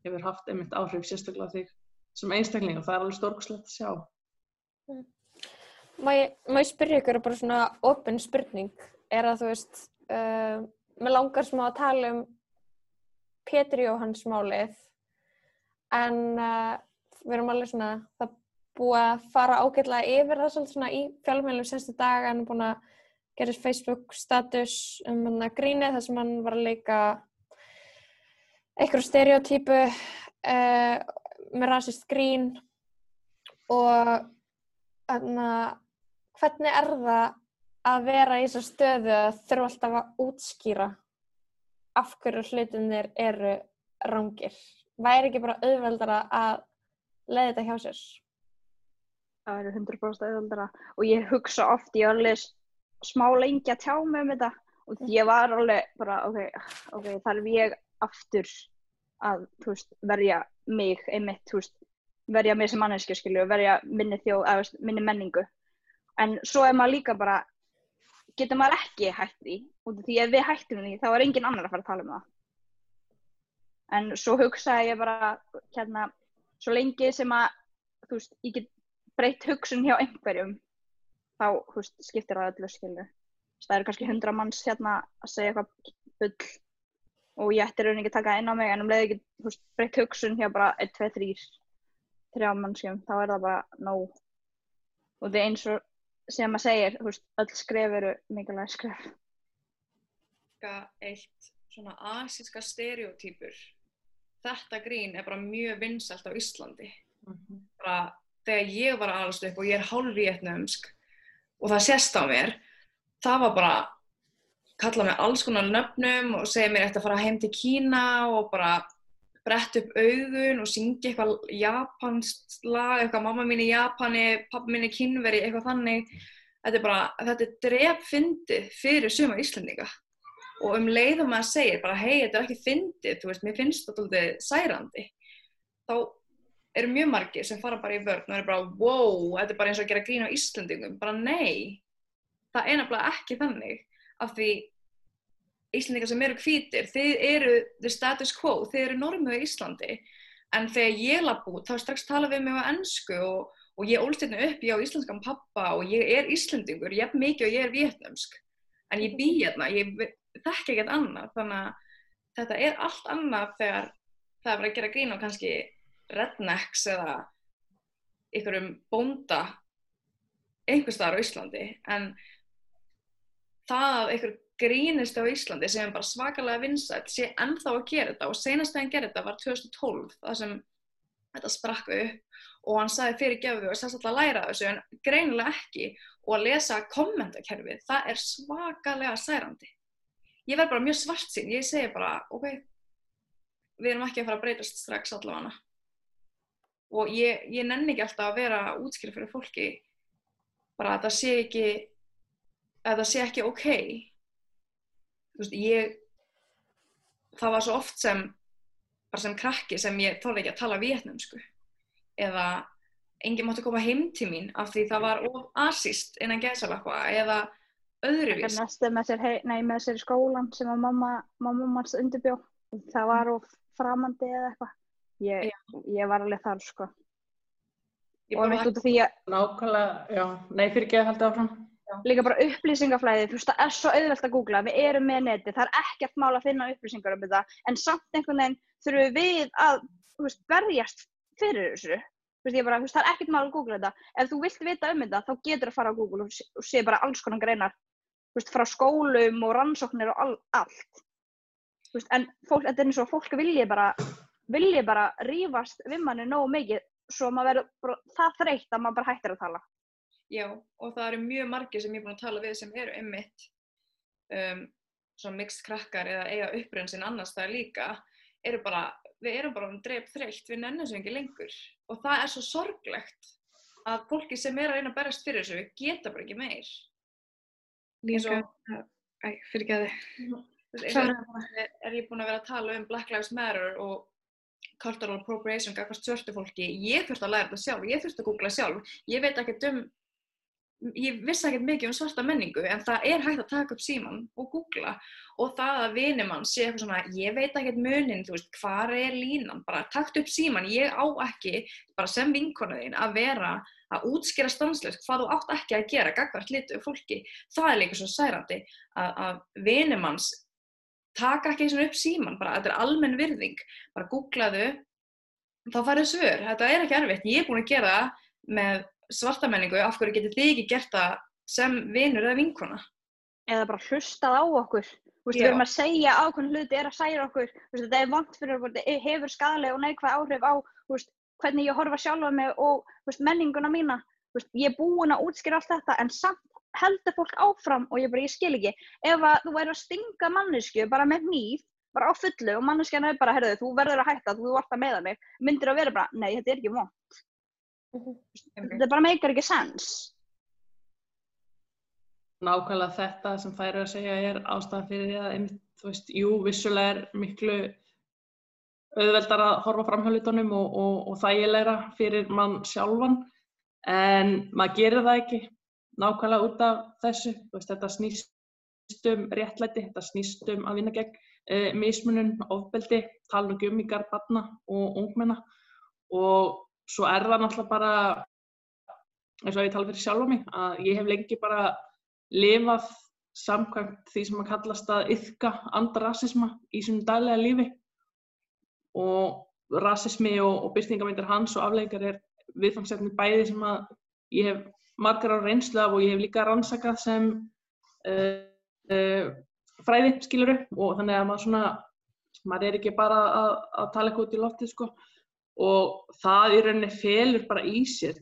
hefur haft einmitt áhrif sérstaklega þig sem einstakling og það er alveg stórkslegt að sjá. Má ég, má ég spyrja ykkur bara svona opin spurning? Er að þú veist uh, mér langar smá að tala um Pétur Jóhanns málið en uh, við erum alveg svona það búið að fara ágætlega yfir það svolítið svona í fjölmjölum senstu dag en búin að gera Facebook status um hann að gríni þar sem hann var að leika einhverju stereotypu uh, með rasist grín og þannig að hvernig er það að vera í þessu stöðu að þurfa alltaf að útskýra af hverju hlutinir eru rángir. Væri ekki bara auðveldara að leiða þetta hjá sér? Það eru 100% auðvöldara og ég hugsa oft, ég var alveg smá lengi að tjá mig um þetta og ég var alveg bara, ok, ok, þarf ég aftur að, veist, verja mig einmitt, veist, verja mig sem manneskju, skilju, verja minni þú veist, minni menningu. En svo er maður líka bara, getur maður ekki hætt því, út af því ef við hættum því, þá er engin annar að fara að tala um það. En svo hugsaði ég bara, hérna, svo lengi sem að, þú veist, ég get breytt hugsun hjá einhverjum, þá, þú veist, skiptir það öllu, skilju. Það eru kannski hundra manns hérna að segja eitthvað bull og ég ætti rauninni ekki að taka það inn á mig, en um leiði ekki, þú veist, breytt hugsun hjá bara 1, 2, 3, 3 mannskjum, þá er það bara nóg. Og það er eins og sem maður segir, þú veist, öll skref eru mikilvæg skref. eitt svona asíska stereotypur. Þetta grín er bara mjög vinsælt á Íslandi. Bara þegar ég var að alast upp og ég er hálf vietnamsk og það sést á mér, það var bara kalla mig alls konar nöfnum og segja mér eftir að fara heim til Kína og bara brett upp augun og syngja eitthvað japanskt lag, eitthvað mamma mín í Japani, pappa mín í Kínveri, eitthvað þannig. Þetta er bara, þetta er drepfyndið fyrir suma Íslandinga. Og um leiðum maður segir bara, hei, þetta er ekki fyndið, þú veist, mér finnst þetta alltaf særandi. Þá eru mjög margir sem fara bara í vörn og eru bara, wow, þetta er bara eins og að gera grín á Íslandingum. Bara nei, það er nefnilega ekki þannig af því Íslandingar sem eru hvítir, þið eru the status quo, þið eru normið í Íslandi. En þegar ég lapp út þá strax tala við mig á ennsku og, og ég ólst hérna upp, ég á íslenskan pappa og ég er Íslandingur, ég er mikið og ég er vietnamsk en ég bý hérna, ég þekki ekkert annað þannig að þetta er allt annað þegar það er bara að gera grín á kannski rednecks eða einhverjum bónda einhver staðar á Íslandi. En það að einhver grínist á Íslandi sem bara svakalega vinsætt sé ennþá að gera þetta. Og senast þegar hann gerði þetta var 2012 það sem þetta sprakk upp og hann sagði fyrir gefðu og sérst alltaf að læra þessu en greinilega ekki. Og að lesa kommentakerfið, það er svakalega særandi. Ég verð bara mjög svart sín, ég segi bara ok, við erum ekki að fara að breytast strax allavega. Og ég, ég nenni ekki alltaf að vera útskýra fyrir fólki bara að það sé ekki að það sé ekki ok veist, ég það var svo oft sem bara sem krakki sem ég þóði ekki að tala vietnamsku eða enginn mátti koma heim til mín af því það var of asist innan gæsalappa eða öðruvís Það næstu með sér, hei, nei, með sér í skólan sem að mamma, mamma manns undirbjó. Það var of framandi eða eitthvað. Ég, ég var alveg þar, sko. Ég Og mitt út af því að Nákvæmlega, já, nei fyrir ekki að halda áfram. Líka bara upplýsingaflæði, þú veist, það er svo auðvelt að googla, við erum með neti, það er ekkert mál að finna upplýsingar um þetta, en samt einhvern veginn þurfum við að, veist, berjast fyrir þessu. Veist, bara, veist, það er ekkert mál að googla þetta. Ef þú vilt vita um þetta, þá getur að fara á Google og sé- og sé bara alls konar greinar, frá skólum og rannsóknir og all, allt. En fólk, þetta er eins og fólk vilji bara, vilji bara rífast við manni nógu mikið, svo maður verður það þreytt að maður bara hættir að tala. Já, og það eru mjög margir sem ég er búin að tala við sem eru einmitt um, svona mixed krakkar eða eiga uppröðin sinn annars það líka, eru bara, við erum bara um dreip þreytt, við nennum sem ekki lengur. Og það er svo sorglegt að fólki sem er að reyna að berast fyrir þessu geta bara ekki meir. Líka, æ, fyrir ekki að og er, er ég búin að vera að tala um Black Lives Matter og cultural appropriation gafast svörtu fólki, ég þurfti að læra þetta sjálf, ég þurfti að googla sjálf, ég veit ekkert um ég vissi ekkert mikið um svarta menningu en það er hægt að taka upp síman og googla og það að vinum mann sé eitthvað svona, ég veit ekkert munin, þú veist, hvar er línan, bara takt upp síman, ég á ekki, bara sem vinkonuðin, að vera að útskýra stanslust hvað þú átt ekki að gera, gagvart litu fólki, það er líka svo særandi að, að vinum manns taka ekki eins og upp síman, bara þetta er almenn virðing, bara googlaðu, þá farið svör, þetta er ekki erfitt, ég er búin að gera með svartamenningu, af hverju getur þið ekki gert það sem vinur eða vinkona? eða bara hlustað á okkur. Þú veist, við erum að segja ákveðin hluti er að særa okkur. Þú veist, þetta er vant fyrir okkur, þetta hefur skadalega og neikvæð áhrif á veist, hvernig ég horfa sjálfa mig og veist, menninguna mína. Veist, ég er búin að útskýra allt þetta en samt heldur fólk áfram og ég bara, ég skil ekki. Ef að þú væri að stinga mannesku bara með hníf bara á fullu og manneskjan er bara, herðu, þú verður að hætta, þú vart að meða mig. Myndir að vera bara, nei, þetta er ekki von þetta bara meikar ekki sens. Nákvæmlega þetta sem þær eru að segja er ástæðan fyrir því að einmitt, þú veist, jú, vissulega er miklu auðveldar að horfa fram hjá hlutunum og, og, og þægilegra fyrir mann sjálfan en maður gerir það ekki nákvæmlega út af þessu. Veist, þetta snýst um réttlæti, þetta snýst um að vinna gegn e, mismunun, ofbeldi, tala nú ekki um í garð barna og ungmenna. Og svo er það náttúrulega bara eins og ég tala fyrir sjálfa mig að ég hef lengi bara lifað samkvæmt því sem að kallast að yfka andrasisma í sínum daglega lífi. Og rasismi og, og byrtingamyndir hans og afleikar er viðfangsefni bæði sem að ég hef margar á reynslu af og ég hef líka rannsakað sem uh, uh, fræði skiluru og þannig að maður svona maður er ekki bara að, að tala eitthvað út í loftið sko og það í rauninni felur bara í sér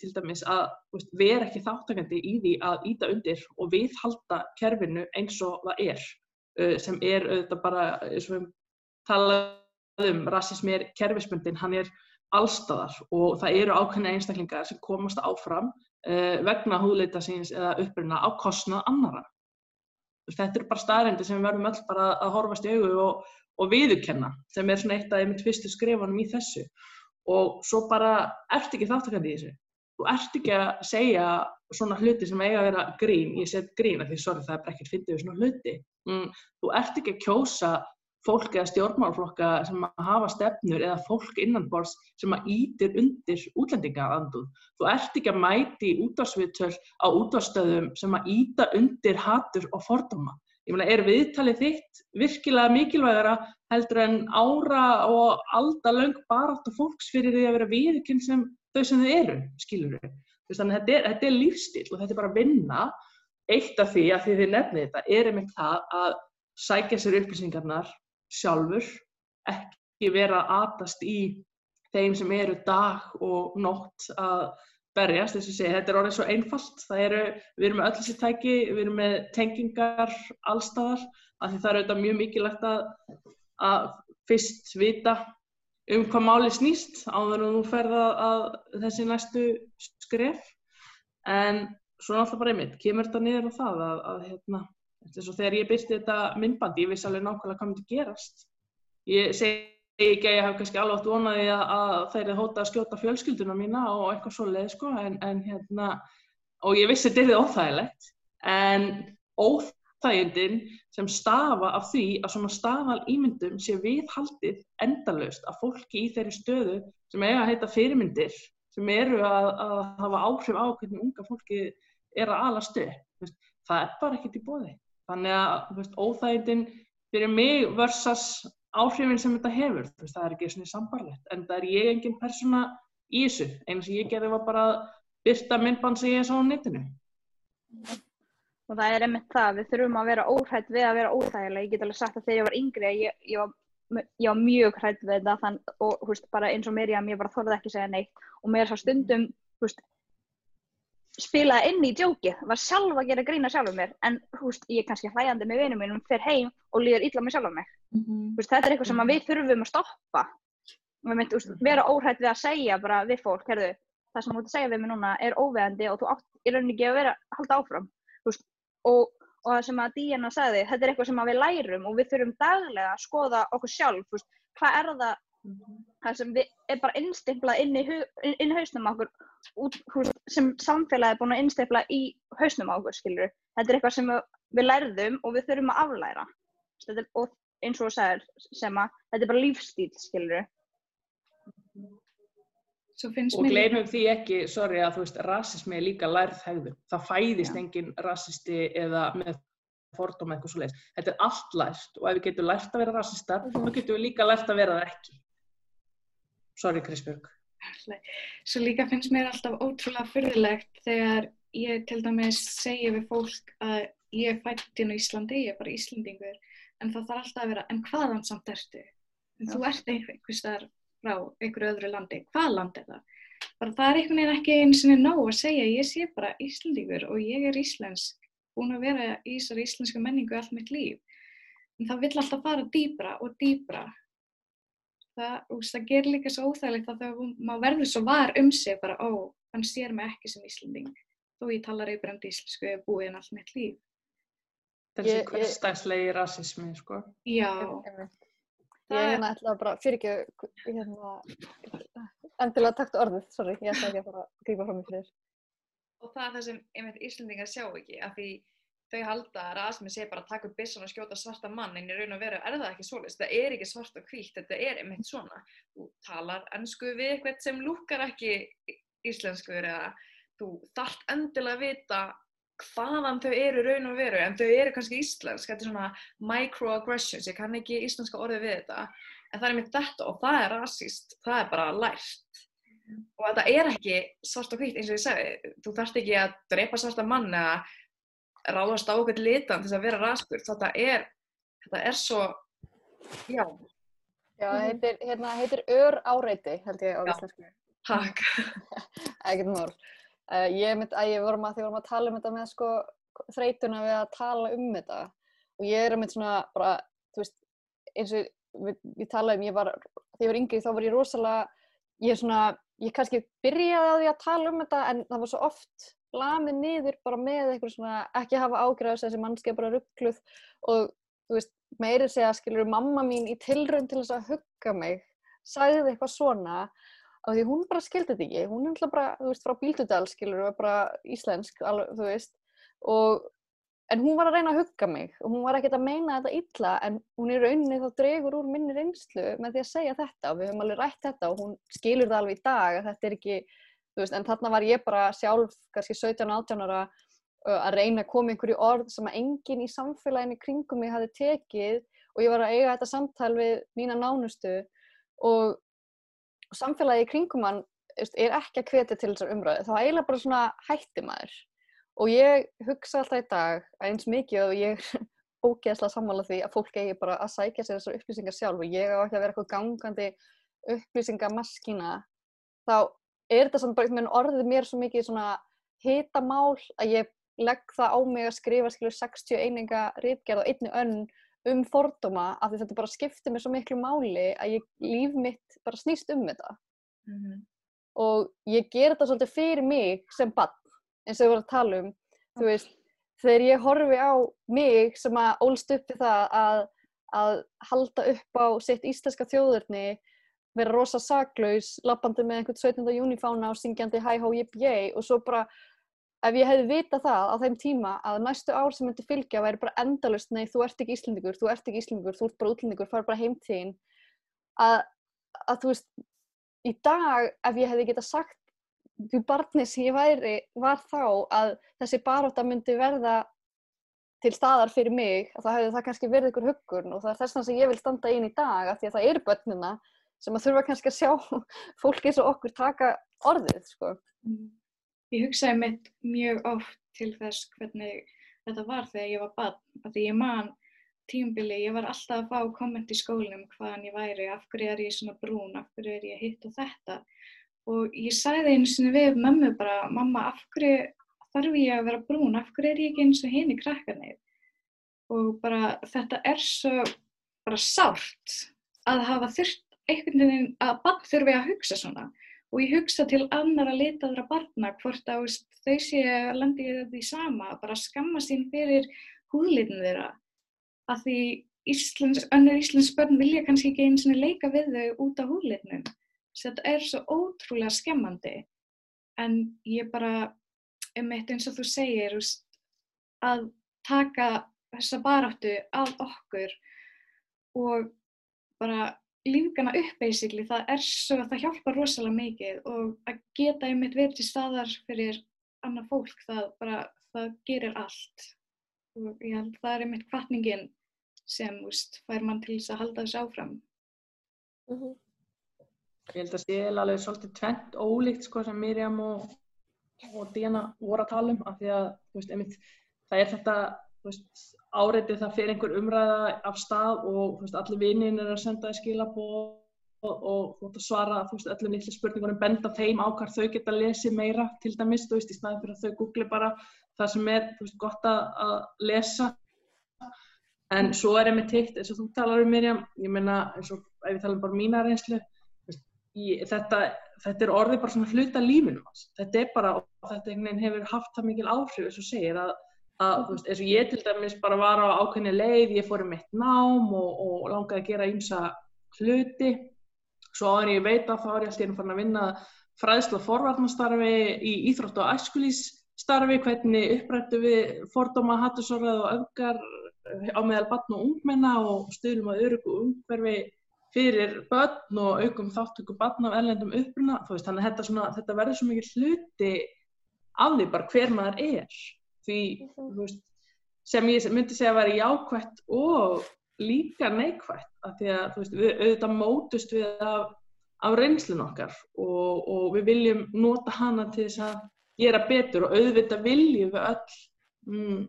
til dæmis að veist, vera ekki þáttakandi í því að íta undir og viðhalda kerfinu eins og það er sem er auðvitað bara eins og við talaðum um rassismi er kerfisbundin, hann er allstaðar og það eru ákveðna einstaklingar sem komast áfram vegna húðleita síns eða uppruna á kostnað annara. Þetta eru bara staðrendi sem við verðum öll bara að horfast í augu og, og viðurkenna sem er svona eitt af einmitt fyrstu skrifunum í þessu. Og svo bara ertu ekki þáttakandi í þessu? Þú ert ekki að segja svona hluti sem eiga að vera grín, ég set grín af því sorry það er bara ekkert fyndið svona hluti. Mm, þú ert ekki að kjósa fólk eða stjórnmálflokka sem að hafa stefnur eða fólk innanborðs sem að ítir undir útlendingaanduð þú ert ekki að mæti útvarsviðtöl á útvarstöðum sem að íta undir hatur og fordóma ég meina, er viðtalið þitt virkilega mikilvægara heldur en ára og aldalöng baráttu fólks fyrir því að vera viðkinn sem þau sem þau eru, skilur þau. Þannig að þetta er, þetta er lífstíl og þetta er bara að vinna. Eitt af því að því þið nefnið þetta er einmitt það að sækja sér upplýsingarnar sjálfur, ekki vera að atast í þeim sem eru dag og nótt að berjast, þess að segja, þetta er orðið svo einfalt, það eru, við erum með öll þessi tæki, við erum með tengingar allstaðar, af því það er auðvitað mjög mikilvægt að, að fyrst vita um hvað máli snýst áður en þú ferða að þessi næstu skref. En svo náttúrulega bara einmitt kemur þetta niður á það að, að hérna, þess að þegar ég byrti þetta myndbandi ég vissi alveg nákvæmlega hvað myndi gerast. Ég segi ekki að ég hef kannski alveg átt vonaði að, að þeir eru hóta að skjóta fjölskylduna mína og eitthvað svoleið sko en, en hérna og ég vissi þetta er óþægilegt en óþægindin sem stafa af því að svona stafal ímyndum sé viðhaldið endalaust að fólki í þeirri stöðu sem eiga að heita fyrirmyndir sem eru að, að hafa áhrif á hvernig unga fólki er að alast upp. Það er bara ekkert í bóði. Þannig að óþægindin fyrir mig versas áhrifin sem þetta hefur. Veist, það er ekki svona sambarlegt. En það er ég engin persóna í þessu. Einu sem ég gerði var bara að byrta myndband sem ég sá á netinu. og það er einmitt það, við þurfum að vera óhrætt við að vera óþægilega, ég get alveg sagt að þegar ég var yngri ég, ég, var, ég var mjög hrætt við þetta og veist, bara eins og Mirjam, ég bara þorði ekki segja neitt og mér svo stundum, veist, spilaði inn í djókið, var sjálf að gera grína sjálfur mér, en veist, ég er kannski hlæjandi með vinum mínum, fer heim og líður illa með sjálfur mig. Þú veist, þetta er eitthvað sem að við þurfum að stoppa. Við myndum, veist, vera óhrætt við að segja bara við fólk, herðu, það sem þú ert að segja við mig núna er óveðandi og þú átt í rauninni ekki að vera, halda áfram. Veist, og, og það sem að Díana sagði, þetta er eitthvað sem að við lærum og við þurfum daglega að skoða okkur sjálf, hvað er það það sem við er bara innstiflað inn í, hu- inn í hausnum okkur út, sem samfélagi er búin að innstifla í hausnum okkur, skilur þetta er eitthvað sem við, lærðum og við þurfum að aflæra þetta er, og eins og þú sagðir sem að þetta er bara lífstíl, skilur Svo finnst Og gleymum því ekki, sorry, að þú veist, rasismi er líka lærð hegðun. Það fæðist Já. engin rasisti eða með fordóma eitthvað svo leiðis. Þetta er allt lært og ef við getum lært að vera rasistar, þá getum við líka lært að vera það ekki. Sorry, Krisbjörg. Svo líka finnst mér alltaf ótrúlega fyrðilegt þegar ég til dæmis segja við fólk að ég er fætt inn á Íslandi, ég er bara Íslandingur, en það þarf alltaf að vera, en hvaðan samt ertu? En þú ert einhvers þar frá einhverju öðru landi, hvað land er það? Bara það er einhvern veginn ekki eins og nóg að segja, ég sé bara Íslandingur og ég er íslensk, búin að vera í þessari íslenska menningu allt mitt líf. En það vill alltaf fara dýbra og dýbra það, það ger líka svo óþægilegt að hún- maður verður svo var um sig bara, ó, hann sér mig ekki sem Íslanding þó ég talar reybrandi íslensku og búið en allt mitt líf. Þessi Ég- ég- hverstagslegi rasismi, sko. Já. Það Ég er- hérna ætla bara, fyrir ekki, hérna, endilega taktu orðið, sorry, ég ætla ekki að fara að grípa fram í fyrir. og það er það sem einmitt Íslandingar sjá ekki, af því þau halda að rasmi sé bara að taka upp byssan og skjóta svarta mann en í raun og veru er það ekki svoleiðis, þetta er ekki svart og hvítt, þetta er einmitt svona. Þú talar ennsku við eitthvað sem lúkar ekki íslenskur eða þú þarft endilega að vita hvaðan þau eru raun og veru, en þau eru kannski íslensk, þetta er svona microaggressions, ég kann ekki íslenska orðið við þetta, en það er einmitt þetta og það er rasist, það er bara lært. Og þetta er ekki svart og hvítt eins og ég segi, þú þarft ekki að drepa svarta mann eða ráðast á okkur litan til þess að vera raskur, þetta er, þetta er svo, já, Já, það heitir, hérna, heitir ör áreiti, held ég á íslensku. takk. Ekkert mál. Uh, ég mynd að ég vorum að því vorum að tala um þetta með sko þreytuna við að tala um þetta og ég er að mynd svona bara, þú veist, eins og við, við talaðum, ég var, þegar ég var yngri þá var ég rosalega, ég er svona, ég kannski byrjaði á því að tala um þetta en það var svo oft lamið niður bara með eitthvað svona, ekki hafa ágjörðast þessi mannski er bara ruggluð og þú veist, meiri segja, skilur, mamma mín í tilraun til þess að hugga mig sagði eitthvað svona af því hún bara skildi þetta ekki, hún er alltaf bara, þú veist, frá Bíldudal, skilur, og er bara íslensk, alveg, þú veist, og, en hún var að reyna að hugga mig, og hún var ekkert að meina þetta illa, en hún í rauninni þá dregur úr minni reynslu með því að segja þetta, og við höfum alveg rætt þetta, og hún skilur það alveg í dag, að þetta er ekki, veist, en þarna var ég bara sjálf, kannski 17-18 ára, að reyna að koma einhverju orð sem að enginn í samfélaginu kringum mig hafi tekið, og ég var að eiga þetta samtal við mína nánustu, og og samfélagi kringum hann er ekki að hvetja til þessar umræðu. Þá eiginlega bara svona hætti maður og ég hugsa alltaf í dag eins mikið og ég er ógeðslega sammála því að fólk eigi bara að sækja sér þessar upplýsingar sjálf og ég á ekki að vera eitthvað gangandi upplýsingamaskína þá er þetta samt bara orðið mér svo mikið svona hitamál að ég legg það á mig að skrifa skilur 60 eininga ritgerð á einni önn um fordóma af því þetta bara skiptir mér svo miklu máli að ég, líf mitt bara snýst um þetta. Og ég ger þetta svolítið fyrir mig sem bann eins og við vorum að tala um. Þú veist, þegar ég horfi á mig sem að ólst upp við það að, að halda upp á sitt íslenska þjóðurni vera rosa saklaus, lappandi með einhvern 17. júnifána og syngjandi hæ hó jip jæ og svo bara ef ég hefði vitað það á þeim tíma að næstu ár sem myndi fylgja væri bara endalust nei, þú ert ekki Íslendingur, þú ert ekki Íslendingur, þú ert bara útlendingur, fara bara heim til þín að, að þú veist í dag ef ég hefði getað sagt því barni sem ég væri var þá að þessi baróta myndi verða til staðar fyrir mig að það hefði það kannski verið ykkur huggun og það er þess vegna sem ég vil standa inn í dag af því að það eru börnina sem að þurfa kannski að sjá fólki eins og okkur taka orðið sko. Ég hugsaði mitt mjög oft til þess hvernig þetta var þegar ég var barn, því ég man tímbili, ég var alltaf að fá komment í skólinum hvaðan ég væri, af hverju er ég svona brún, af hverju er ég hitt og þetta. Og ég sagði einu sinni við mömmu bara, mamma, af hverju þarf ég að vera brún, af hverju er ég ekki eins og hinn í krakkarnir? Og bara þetta er svo bara sárt að hafa þurft einhvern veginn að barn þurfi að hugsa svona og ég hugsa til annara litaðra barna hvort að þau sé að landi því sama, bara skamma sín fyrir húðlitin þeirra. Af því Íslands, önnur Íslands börn vilja kannski ekki eins og leika við þau út á húlitnum. Þetta er svo ótrúlega skemmandi. En ég bara, um eitt eins og þú segir, að taka þessa baráttu af okkur og bara lífgana upp basically, það er svo að það hjálpar rosalega mikið og að geta einmitt verið til staðar fyrir annað fólk, það bara, það gerir allt og ég held það er einmitt kvartningin sem, úst, fær mann til þess að halda þessu áfram. Mm -hmm. Ég held að sé alveg svolítið tvent ólíkt sko sem Miriam og, og Díana voru að tala um af því að veist, einmitt, það er þetta áreitið það fyrir einhver umræða af stað og veist, allir vinnin er að senda í skilabóð og, og, og svara veist, öllum litli spurningunum, benda þeim á hvað þau geta lesið meira til dæmis, þú veist, í staðin fyrir að þau googli bara það sem er veist, gott að lesa. En svo er einmitt hitt, eins og þú talar um Mirjam, ég menna, eins og ef talum bara um mína reynslu, þetta, þetta er orðið bara svona hluta lífinum hans. Þetta er bara, og þetta hefur haft það mikil áhrif, eins og segir, að að, þú veist, eins og ég til dæmis bara var á ákveðni leið, ég fór um eitt nám og, og langaði að gera ýmsa hluti, svo áður ég veit að þá er ég alltaf farin að vinna fræðslu og forvarnastarfi í Íþrótt og æskulísstarfi, hvernig upprættu við fordóma, hattusorðað og öfgar á meðal batn og ungmenna og stuðlum að örugu umhverfi fyrir börn og aukum þáttöku batn af ellendum uppruna, þú veist, þannig að þetta, svona, þetta verður svo mikið hluti af því bara hver maður er því veist, sem ég myndi segja að vera jákvætt og líka neikvætt af því að veist, við auðvitað mótust við af, af reynslun okkar og, og við viljum nota hana til þess að gera betur og auðvitað viljum við öll mm,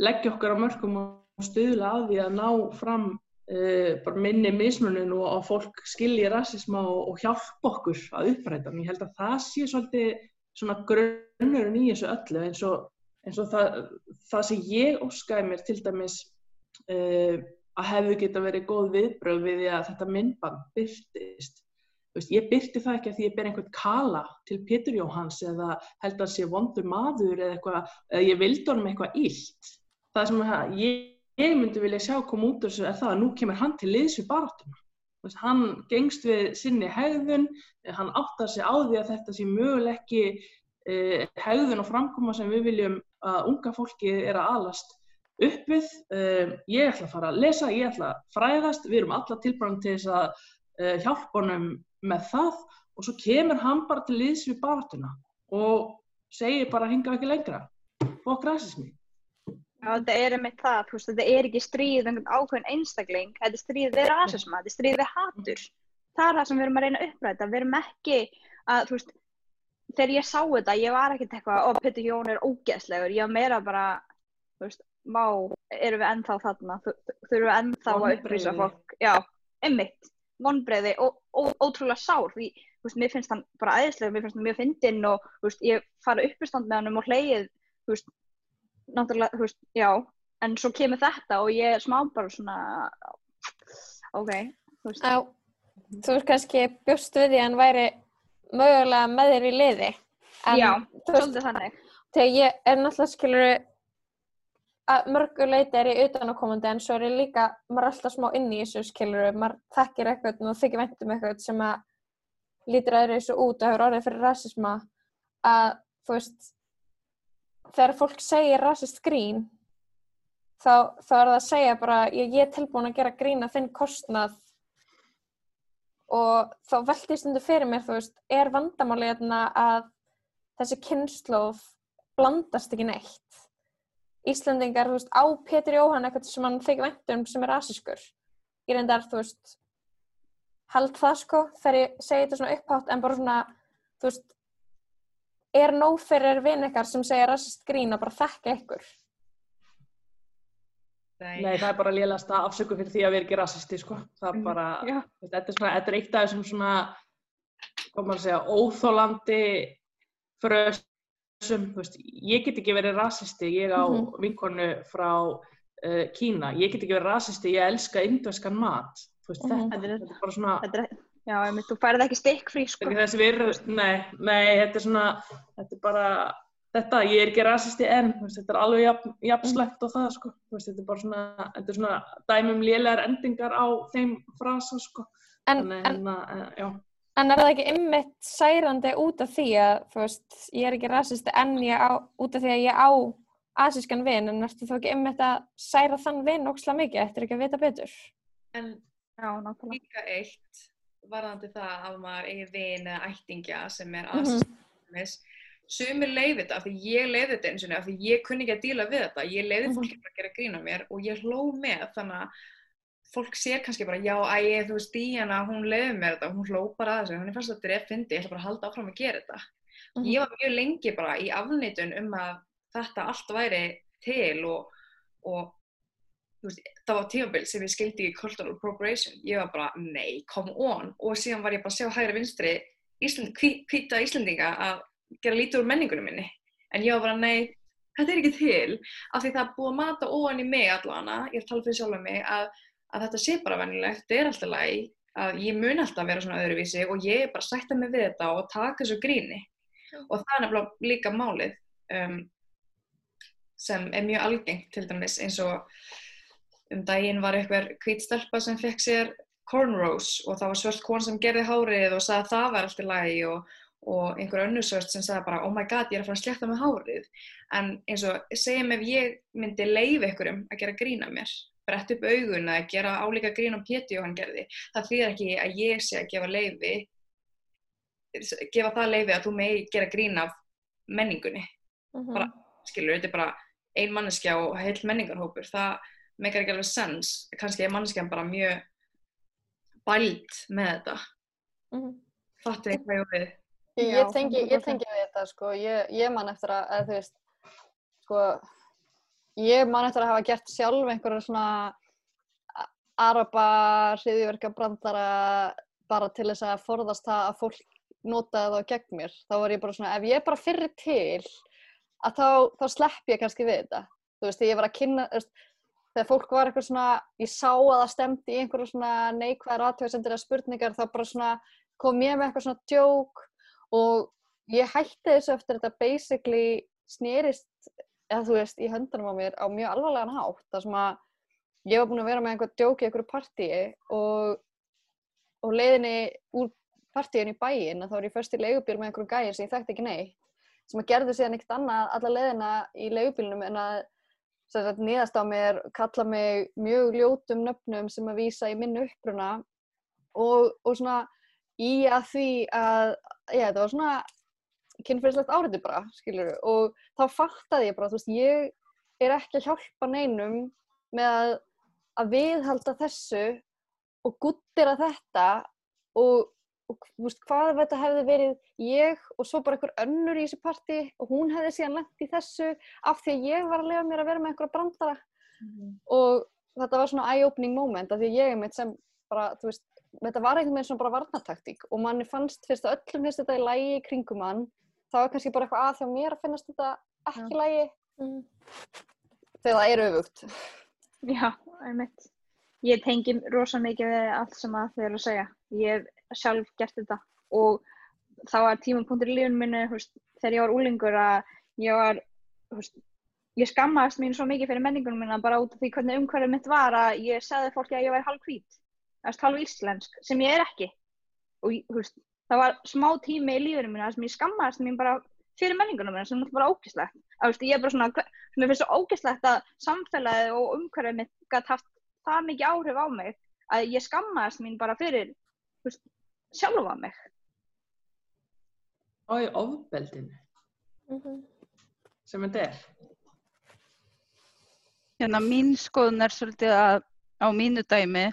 leggja okkar á mörgum og stuðla að því að ná fram uh, bara minni mismunum og að fólk skilji rasisma og, og hjálpa okkur að uppræta. Ég held að það sé svolítið grunnurinn í þessu öllu eins og eins og það, það sem ég óskaði mér til dæmis uh, að hefðu geta verið góð viðbröð við því að þetta myndband byrtist. Veist, ég byrti það ekki að því ég ber einhvern kala til Pétur Jóhans eða held að sé vondur maður eða eitthvað, eða ég vildi honum eitthvað illt. Það sem að, ég, ég myndi vilja sjá koma út þessu er það að nú kemur hann til liðs við baráttuna. Hann gengst við sinni hegðun, hann áttar sig á því að þetta sé möguleg ekki eh, hegðun og framkoma sem við viljum að unga fólki er að alast upp við. Um, ég ætla að fara að lesa, ég ætla að fræðast, við erum alla tilbæðan til þess að uh, hjálpa honum með það og svo kemur hann bara til liðs við baratuna og segir bara hinga ekki lengra. Fokk rasismi. Já, þetta er einmitt það, veist, þetta er ekki stríð einhvern ákveðin einstakling, þetta er stríð við rasisma, þetta er stríð við hatur. Það er það sem við erum að reyna að uppræta, við erum ekki að, þú veist, þegar ég sá þetta, ég var ekkert eitthvað og Petur Jón er ógeðslegur, ég var meira bara þú veist, má erum við ennþá þarna, þurfum við ennþá að upplýsa fólk, já, einmitt. Vonbreiði og, og ótrúlega sár því, þú veist, mér finnst hann bara æðislega mér finnst hann mjög fyndinn og, þú veist, ég fara uppistand með hann um og hleyið þú veist, náttúrulega, þú veist, já en svo kemur þetta og ég er smá bara svona ok, þú veist. Á, þú veist kannski bjóst við því að hann væri mögulega með þér í liði. En, Já, svolítið þannig. Þegar ég er náttúrulega skilur að mörguleiti er ég utanakomandi en svo er ég líka, maður er alltaf smá inn í þessu skilur, maður þekkir eitthvað og þykir vendum eitthvað sem að lítur aðra þessu út og hefur orðið fyrir rasisma. Að þú veist þegar fólk segir rasist grín þá, þá er það að segja bara ég, ég er tilbúin að gera grín að þinn kostnað og þá veldi ég stundu fyrir mér, þú veist, er vandamáli að þessi kynnslóð blandast ekki neitt. Íslandingar, þú veist, á Pétur Jóhann eitthvað sem hann þykir vendum sem er asískur. Ég reyndar, þú veist, held það sko þegar ég segi þetta svona upphátt en bara svona, þú veist, er nóg fyrir vinn eitthvað sem segja rasist grín að bara þekka ykkur. Nei. Nei, það er bara liðast að afsöku fyrir því að við erum ekki rasisti, sko. Það er mhm, bara, mm, þetta er svona, þetta er eitt af þessum svona, hvað maður segja, óþólandi frösum, þú veist, ég get ekki verið rasisti, ég á mm -hmm. vinkonu frá uh, Kína, ég get ekki verið rasisti, ég elska indveskan mat, þú veist, mm -hmm. þetta, þetta er bara svona... Þetta er, já, ég mynd, þú færið ekki stikkfrí, sko. Þetta er þessi virð, nei, nei, þetta er svona, þetta er bara þetta, ég er ekki rasisti en, þú veist, þetta er alveg jafn, Mm. jafn slæmt og það, sko. Þú veist, þetta er bara svona, þetta er svona dæmum lélegar endingar á þeim frasa, sko. En, en, en, en, já. en er það ekki ymmit særandi út af því að, þú veist, ég er ekki rasisti en ég á, út af því að ég á asískan vin, en ertu þá ekki ymmit að særa þann vin ókslega mikið, eftir ekki að vita betur? En líka eitt varðandi það að maður eigi vin eða ættingja sem er Mhm. aðsins sumir leiði þetta af því ég leiði þetta eins og af því ég kunni ekki að díla við þetta. Ég leiði Mhm. fólki bara að gera grína mér og ég hló með þannig að fólk sér kannski bara já, æ, þú veist, Díana, hún leiði mér þetta og hún hló bara að þessu, hún er fannst að þetta er fyndi, ég ætla bara að halda áfram að gera þetta. Mhm. ég var mjög lengi bara í afneitun um að þetta allt væri til og, og veist, það var tímabil sem ég skildi í cultural appropriation, ég var bara, nei, come on. Og síðan var ég bara að sjá hægri vinstri Ísland, hví- hvíta Íslandinga að gera lítið úr menningunum minni. En ég var bara, nei, þetta er ekki til af því það er búið að mata ofan í mig allana, ég er að tala fyrir sjálf mig að, að þetta sé bara venjulegt, þetta er alltaf læg að ég mun alltaf vera svona öðruvísi og ég er bara að sætta mig við þetta og taka þessu gríni. Og það er nefnilega líka málið um, sem er mjög algengt til dæmis eins og um daginn var einhver hvít stelpa sem fekk sér cornrows og það var svört kon sem gerði hárið og sagði að það var alltaf lægi og, og einhver önnur svört sem sagði bara oh my god ég er að fara að slétta með hárið. En eins og segjum ef ég myndi leiði einhverjum að gera grína mér brett upp augun eða gera álíka grín á péti og hann gerði það þýðir ekki að ég sé að gefa leiði gefa það leiði að þú megi gera grín af menningunni. Mhm. Bara- skilur, þetta er bara ein manneskja og heil menningarhópur, það meikar ekki alveg sens, kannski er manneskjan bara mjög bælt með þetta, Mhm. fattu ég hvað ég við Ég, Já, tengi, ég 100%. tengi við þetta, sko, ég, ég man eftir að, að veist, sko, ég man eftir að hafa gert sjálf einhverja svona araba hriðiverka brandara bara til þess að forðast það að fólk notaði það gegn mér. Þá var ég bara svona, ef ég bara fyrir til, að þá, þá slepp ég kannski við þetta. Þú veist, ég var að kynna, veist, þegar fólk var eitthvað svona, ég sá að það stemdi í einhverju svona neikvæðar aðtöðsendir eða spurningar, þá bara svona kom ég með eitthvað svona djók og ég hætti þessu eftir þetta basically snerist, eða þú veist, í höndunum á mér á mjög alvarlegan hátt. Það sem að ég var búin að vera með einhver djók í einhverju partíi og, og leiðinni úr partíinu í bæinn að þá var ég först í leigubíl með einhverjum gæjir sem ég þekkti ekki neitt sem að gerði síðan ekkert annað alla leiðina í leigubílnum en að sagt, niðast á mér, kalla mig mjög ljótum nöfnum sem að vísa í minn uppruna og, og svona í að því að, já, þetta var svona kynferðislegt áriði bara, skilur og þá fattaði ég bara, þú veist, ég er ekki að hjálpa neinum með að, að viðhalda þessu og guttira þetta og, og veist, hvað þetta hefði verið ég og svo bara einhver önnur í þessu partí og hún hefði síðan lent í þessu af því að ég var að lifa mér að vera með einhverja brandara. Og þetta var svona eye-opening moment af því ég er mitt sem bara, þú veist, þetta var einhvern veginn svona bara varnataktík og manni fannst fyrst að öllum finnst þetta í lægi kringum hann þá er kannski bara eitthvað að hjá mér að finnast þetta ekki í lægi Mhm. þegar það er öfugt. Já, einmitt. Ég tengi rosa mikið við allt sem að þau eru að segja. Ég hef sjálf gert þetta og það var tímapunktur í lífinu minni, veist, þegar ég var úlingur að ég var, veist, ég skammaðist mín svo mikið fyrir menningunum minna bara út af því hvernig umhverfið mitt var að ég segði fólki að ég væri halv eða halv íslensk, sem ég er ekki. Og veist, það var smá tími í lífinu minna sem ég skammaðist mín bara fyrir menningunum minna sem er bara veist, ég er bara svona, mér finnst svo ógislegt að samfélagið og umhverfið mitt gætt haft það mikið áhrif á mig að ég skammaðist mín bara fyrir veist, sjálfa mig. og í ofbeldinu Mhm. sem þetta er. Hérna mín skoðun er svolítið að á mínu dæmi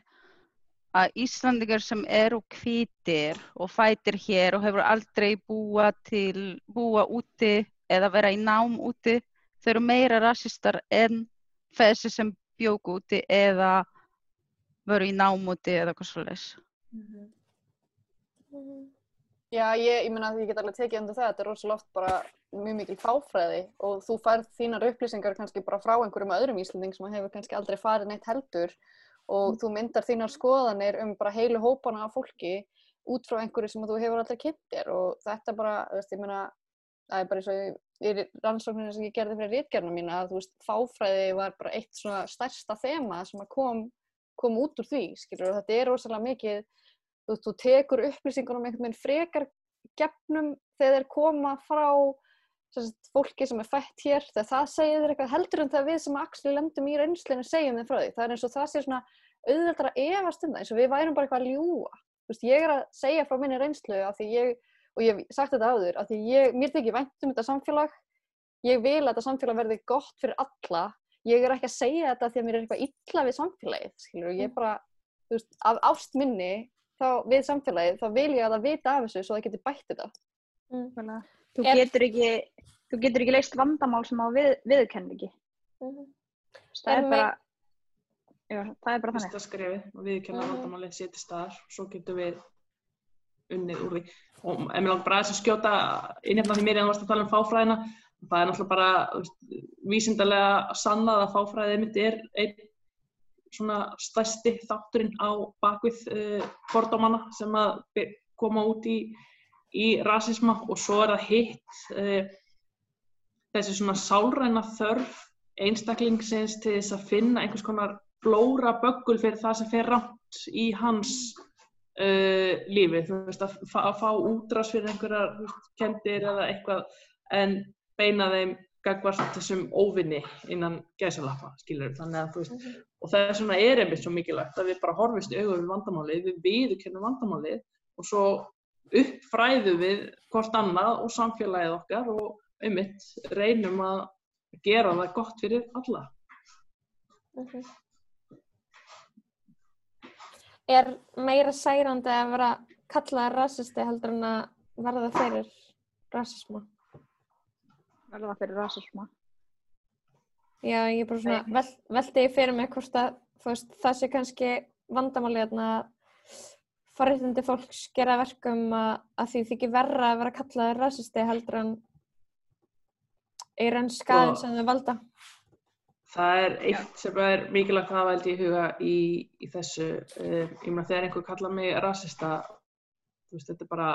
að Íslandingar sem eru hvítir og fætir hér og hefur aldrei búa til, búa úti eða vera í nám úti, þau eru meira rassistar en þessi sem bjóku úti eða veru í nám úti eða hvað svolítið. Mhm. Já, ég, ég meina að ég get alveg tekið undir það, þetta er rosalega oft bara mjög mikil fáfræði og þú færð þínar upplýsingar kannski bara frá einhverjum öðrum Íslanding sem hefur kannski aldrei farið neitt heldur og þú myndar þínar skoðanir um bara heilu hópana af fólki út frá einhverju sem þú hefur aldrei kynnt þér og þetta bara, þú veist, ég meina, það er bara eins og í, rannsókninu sem ég gerði fyrir rítgerna mína að þú veist, fáfræði var bara eitt svona stærsta þema sem kom, kom út úr því, skilur, og þetta er rosalega mikið, þú þú tekur upplýsingunum einhvern veginn frekar gefnum þegar þeir koma frá fólki sem er fætt hér þegar það segir þér eitthvað heldur en þegar við sem axli lendum í reynslinu segjum þeim frá því. Það er eins og það sé svona auðveldar að efast um það eins og við værum bara eitthvað að ljúa Þú veist, ég er að segja frá minni reynslu af því ég, og ég hef sagt þetta áður af því ég, mér þykir vænt um þetta samfélag. Ég vil að þetta samfélag verði gott fyrir alla. Ég er ekki að segja þetta því að mér er eitthvað illa við samfélagið skilur, ég er bara, þú veist, af ást minni þá, við samfélagið, þá vil ég að það vita af þessu svo það getur bætt þetta. Nákvæmlega. Þú Er- getur ekki, þú getur ekki leist vandamál sem á við, viðurkenn ekki. Mhm. Það Er er bara, já, það er bara þannig. fyrsta skrefið og við kemur Mhm. að vandamálið sé til staðar og svo getum við unnið úr því og ef mér langar bara aðeins að skjóta innefna því mér en þú varst að tala um fáfræðina það er náttúrulega bara vísindarlega sannað að fáfræðið mitt er einn svona stærsti þátturinn á bakvið uh, fordómana sem að koma út í, í rasisma og svo er það hitt uh, þessi svona sálræna þörf einstaklingsins til þess að finna einhvers konar blóra böggul fyrir það sem fer rátt í hans uh, lífi, þú veist, að að fá útrás fyrir einhverjar kendir eða eitthvað en beina þeim gagvart þessum óvinni innan gæsalappa, skilur þannig að þú veist, og það er svona er einmitt svo mikilvægt að við bara horfist augu við vandamálið, við viðurkennum vandamálið og svo uppfræðum við hvort annað og samfélagið okkar og einmitt reynum að gera það gott fyrir alla. Mhm. Er meira særandi að vera kallaðar rasisti heldur en að verða fyrir rasisma? Verða fyrir rasisma. Já, ég er bara svona, vel, veldi ég fyrir mig hvort að veist, það sé kannski vandamálið þarna að forréttindi fólks gera verkum að, að því þykir verra að vera kallaðar rasisti heldur en er enn skaðin Sko- sem þau valda. Það er eitt sem er mikilvægt að ég í huga í, í þessu. Uh, ég meina þegar einhver kallar mig rasista, veist, þetta er bara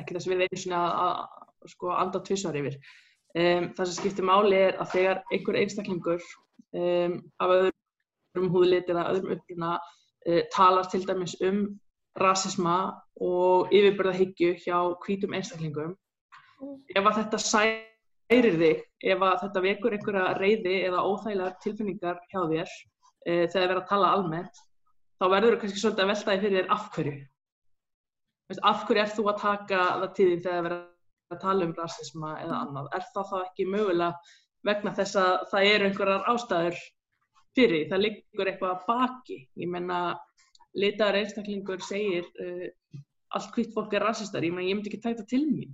ekki þess að við einu svona að, að sko, anda tvissar yfir. Um, það sem skiptir máli er að þegar einhver einstaklingur um, af öðrum húðlit eða öðrum uppruna uh, talar til dæmis um rasisma og yfirbörðahyggju hjá hvítum einstaklingum, ef að þetta særir þig, ef að þetta vekur einhverja reyði eða óþægilegar tilfinningar hjá þér e, þegar verður að tala almennt, þá verður þú kannski svolítið að velta því fyrir þér af hverju. Veist, af hverju er þú að taka það til því þegar verður að tala um rasisma eða annað? Er það þá ekki mögulega vegna þess að það eru einhverjar ástæður fyrir því? Það liggur eitthvað að baki. Ég menna, litaður einstaklingur segir uh, allt hvitt fólk er rasistar. Ég ég myndi ekki tæta til mín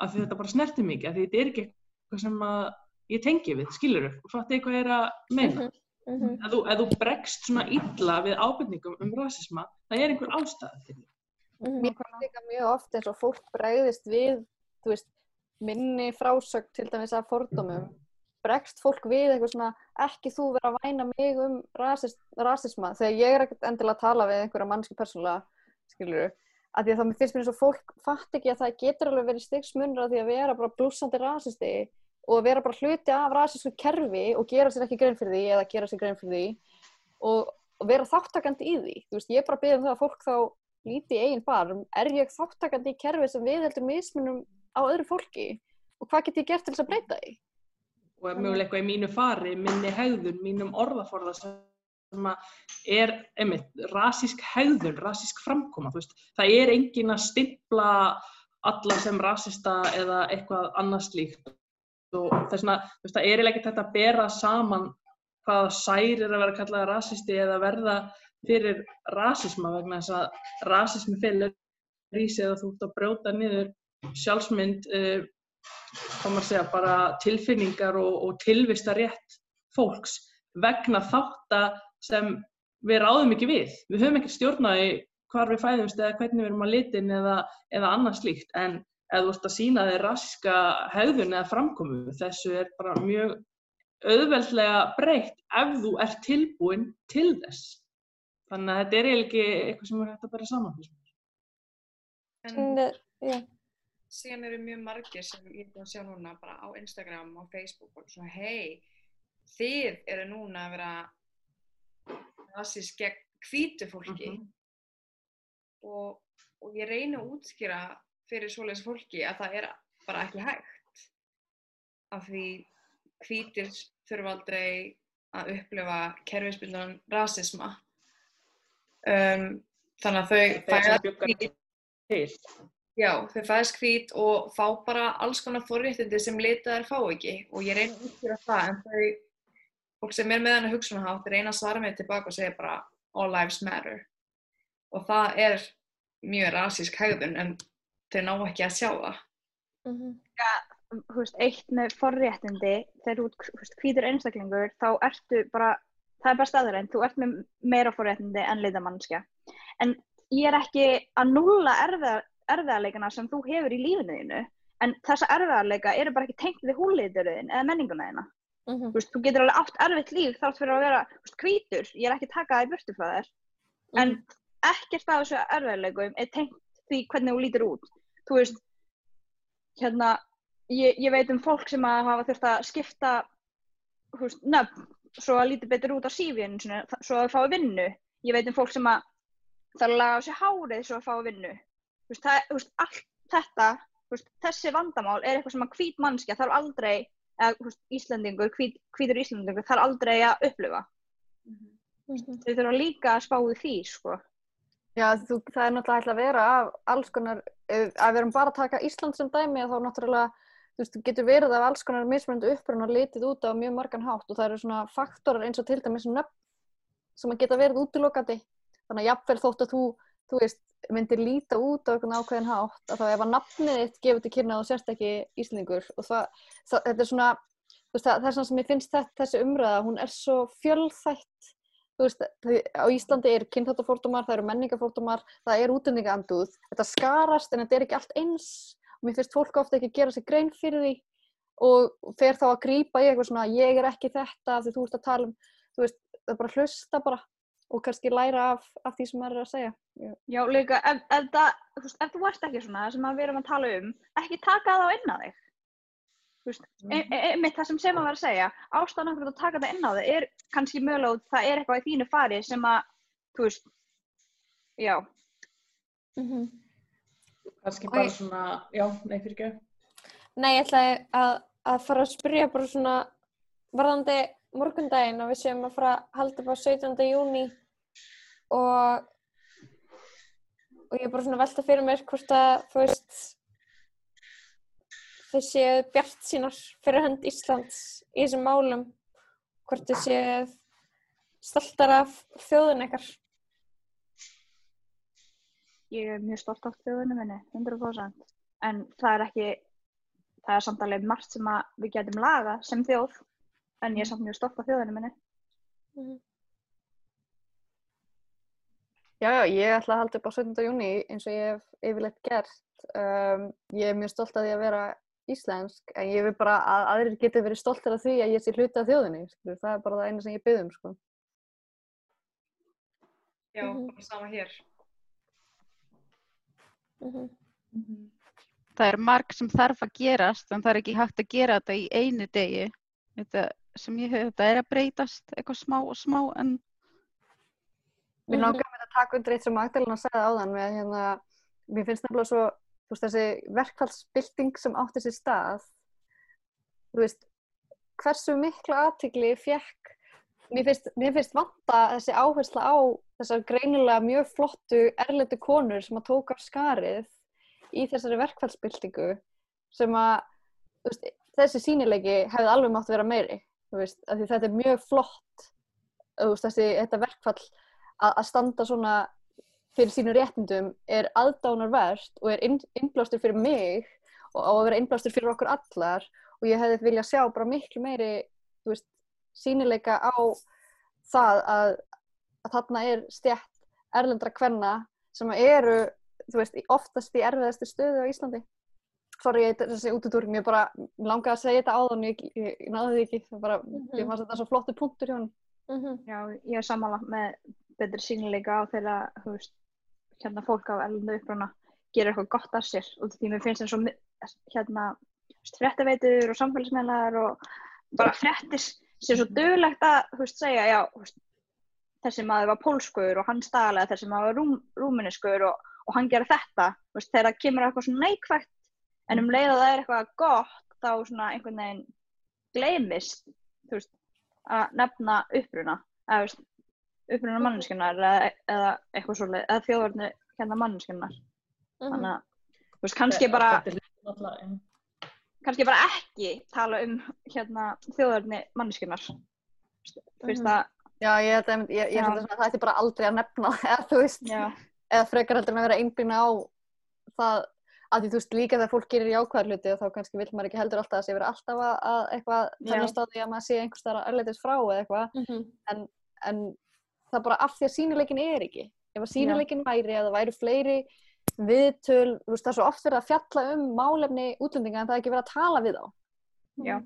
af því þetta bara snertir mikið, af því þetta er ekki eitthvað sem að ég tengi við, skilur þú, og fattu eitthvað er að meina. Mm -hmm. Ef þú, ef þú bregst svona illa við ábyrningum um rasisma, það er einhver ástæða fyrir því. Mér finnst líka mjög oft eins og fólk bregðist við, þú veist, minni frásögn til dæmis af fordómum. Bregst fólk við eitthvað svona, ekki þú vera að væna mig um rasis, rasisma, þegar ég er ekkert endilega að tala við einhverja mannski persónulega, skilur að því að það finnst mér eins og fólk fatt ekki að það getur alveg verið stigsmunur að því að vera bara blúsandi rasisti og vera bara hluti af rasísku kerfi og gera sér ekki grein fyrir því eða gera sér grein fyrir því og, og vera þáttakandi í því. Þú veist, ég er bara að byggja um það að fólk þá líti í eigin barm, er ég þáttakandi í kerfi sem við heldur mismunum á öðru fólki og hvað get ég gert til þess að breyta því? Og ef mögulega eitthvað í mínu fari, minni hegðun, mínum orðaforða sem er, einmitt, rasísk hegðun, rasísk framkoma, það er engin að stimpla alla sem rasista eða eitthvað annað slíkt. Og það er ekki þetta að bera saman hvaða særir að vera kallað rasisti eða verða fyrir rasisma vegna þess að rasismi fyrir í sig að þú ert að brjóta niður sjálfsmynd uh, maður segja, bara tilfinningar og, og tilvistarétt fólks vegna þátta sem við ráðum ekki við. Við höfum ekki stjórnaði hvar við fæðumst eða hvernig við erum að litin eða, eða annað slíkt en ef þú ert að sína þér raska hegðun eða framkomu þessu er bara mjög auðveldlega breytt ef þú ert tilbúin til þess. Þannig að þetta er ekki eitthvað sem er hægt að bera saman. En, En, já. Síðan eru mjög margir sem ég er búin að sjá núna bara á Instagram og Facebook og svona hei, þið eru núna að vera rasist gegn hvítu fólki Mhm. og, og ég reyni að útskýra fyrir svoleiðis fólki að það er bara ekki hægt af því hvítir þurfa aldrei að upplifa kerfisbundan rasisma um, þannig að þau sem fæðast bjuggar hvít, til. Já, þau fæðast hvít og fá bara alls konar forréttindi sem litaðar fá ekki. Og ég reyni að útskýra það en þau fólk sem er með hennar hugsunahátt reyna að svara mig tilbaka og segja bara all lives matter. Og það er mjög rasísk hegðun en þau ná ekki að sjá það. Mhm. þú veist, eitt með forréttindi þegar þú hvítur einstaklingur þá ertu bara, það er bara staðurinn þú ert með meira forréttindi en litamannskja en ég er ekki að nulla erfiða, erfiðarleikana sem þú hefur í lífinu þínu en þessa erfiðarleika eru bara ekki tengt við húliturinn eða menninguna þína. Mhm. þú, veist, þú getur alveg átt erfitt líf þátt fyrir að vera veist, hvítur, ég er ekki að taka það í burtu frá þér. En ekkert af þessu erfiðarleikum er tengt því hvernig þú lítur út. Þú veist hérna, ég, ég veit um fólk sem að hafa þurft að skipta veist, nöfn svo að líti betur út á sífinu svo að þau fái vinnu. Ég veit um fólk sem að þarf að laga á sig hárið svo að fái vinnu veist, það, veist, allt þetta veist, þessi vandamál er eitthvað sem að hvít mannskja þarf aldrei eða Íslandingur, hvít, hvítur Íslandingur þarf aldrei að upplifa Mhm. þau þurfa líka að spá í því sko. Já, þú, það er náttúrulega ætla að vera af alls konar, að við erum bara að taka Ísland sem dæmi þá náttúrulega, þú veist, getur verið af alls konar mismunandi uppruna litið út á mjög margan hátt og það eru svona faktorar eins og til dæmis nöfn sem að geta verið útilokandi. Þannig að jafnvel þótt að þú, þú veist, myndir líta út á einhvern ákveðin hátt, að þá ef að nafnið þitt gefur til kynna og sérst ekki Íslingur og það, það, þetta er svona, veist, það, það er svona sem ég finnst þetta, þessi umræða, hún er svo fjölþætt þú veist, á Íslandi er kynþáttafordómar, það eru menningafordómar, það er útlendingaandúð, þetta skarast en þetta er ekki allt eins og mér finnst fólk ofta ekki gera sig grein fyrir því og fer þá að grípa í eitthvað svona ég er ekki þetta því þú ert að tala um þú veist, það bara að hlusta bara og kannski læra af, af því sem maður er að segja Já. Já, líka, ef, ef, það, þú veist, ef þú ert ekki svona sem við erum að tala um, ekki taka það á inn á þig. Veist, e- einmitt það sem sem að vera að segja, ástæðan okkur að taka það inn á þig er kannski mögulega út, það er eitthvað í þínu fari sem að, þú veist, já, Mhm. Kannski Og bara ég- svona, já, nei fyrir ekki. Nei, ég ætlaði að, að fara að spyrja bara svona varðandi morgundaginn og við séum að fara að halda upp á 17. júni og og ég er bara svona velta fyrir mér hvort að þú veist séu bjart sínar fyrir hönd Íslands í þessum málum hvort séu stoltar af þjóðun ekkar ég er mjög stolt af þjóðinu minni, 100%. En það er ekki, það er samt alveg margt sem við getum laga sem þjóð, en ég er samt mjög stolt af þjóðinu minni. Já, já, ég ætla að halda upp á 17. júni eins og ég hef yfirleitt gert. Um, ég er mjög stolt af því að vera íslensk, en ég vil bara að aðrir geti verið stoltir af því að ég sé hluti af þjóðinni. Skilur. Það er bara það eina sem ég byggðum, sko. Já, Mhm. bara sama hér. Mhm. það er marg sem þarf að gerast en það er ekki hægt að gera þetta í einu degi þetta sem ég hef, þetta er að breytast eitthvað smá og smá en Mér langar með að taka undir eitt sem Magdalena sagði áðan með hérna, mér finnst nefnilega svo, þú veist, þessi verkfallsbylting sem átti sér stað, þú veist, hversu mikla aðtigli fekk, mér finnst, mér finnst vanta þessi áhersla á þessar greinilega mjög flottu erlendu konur sem að tóka af skarið í þessari verkfallsbyltingu sem að, veist, þessi sínileiki hefði alveg mátt vera meiri, veist, þetta er mjög flott, veist, þessi, þetta verkfall að, að standa svona fyrir sínu réttindum er aðdánarvert og er inn, innblástur fyrir mig og á að vera innblástur fyrir okkur allar og ég hefði viljað sjá bara miklu meiri veist, sínileika á það að, að þarna er stjætt erlendra kvenna sem eru veist, oftast í erfiðastu stöðu á Íslandi sorry, þessi útudúrum, ég bara langaði að segja þetta áðan, ég, ég, ég náði því ekki, það bara, ég fannst þetta svo flottu punktur hjá hann Mhm. Já, ég er sammála með betri sínileika á þeirra, þú veist, hérna fólk á erlendu uppruna. gerir eitthvað gott af sér og því mér finnst það svo hérna fréttaveitur og samfélagsmiðlar og bara fréttis sé svo dögulegt að þú veist, segja já, þessi maður var pólskur og hann staðlega þessi maður var rúm, rúminiskur og, og hann gerir þetta þú veist, þegar það kemur eitthvað svona neikvægt en um leið að það er eitthvað gott þá svona einhvern veginn gleymist þú veist, að nefna uppruna eða veist, uppruna manneskinnar eða, eða eitthvað svoleið eða þjóðverðinu hérna manneskinnar Mhm. þannig að þú veist, kannski bara kannski bara ekki tala um hérna þjóðverðinu manneskinnar fyrst að Já, ég held að það ætti bara aldrei að nefna eða þú veist, já, eða frekar heldur en að vera einblýna á það að því þú veist líka þegar fólk gerir jákvæðar hluti og þá kannski vil maður ekki heldur alltaf að sé vera alltaf að, að eitthvað á því að maður sé einhvers þar að erleitis frá eða eitthvað. Mhm. en það er bara af því að sínileikin er ekki. Ef að sínileikin væri að það væri fleiri viðtöl, þú veist það er svo oft verið að fjalla um málefni útlendinga en það er ekki verið að tala við á já,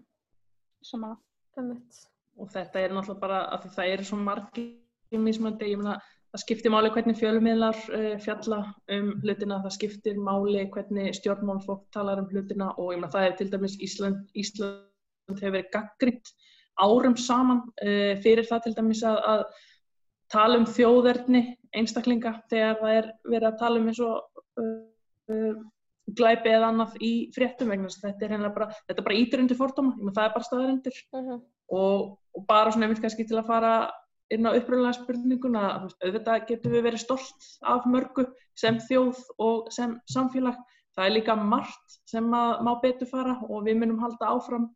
samanlega Einmitt. og þetta er náttúrulega bara að því það eru svo margir mismandi, ég meina það skiptir máli hvernig fjölmiðlar uh, fjalla um hlutina, það skiptir máli hvernig stjórnmálfólk talar um hlutina og ég meina það er til dæmis Ísland, Ísland hefur verið gaggrind árum saman uh, fyrir það til dæmis að, að tala um þjóðerni einstaklinga þegar það er verið að tala um eins og uh, glæpi eða annað í fréttum vegna þetta er hennilega bara, þetta bara ítur undir fordóma, það er bara staðarindur Mhm. og, og bara svona einmitt kannski til að fara inn á uppröðlega spurninguna veist, auðvitað getum við verið stolt af mörgu sem þjóð og sem samfélag. Það er líka margt sem að má betur fara og við munum halda áfram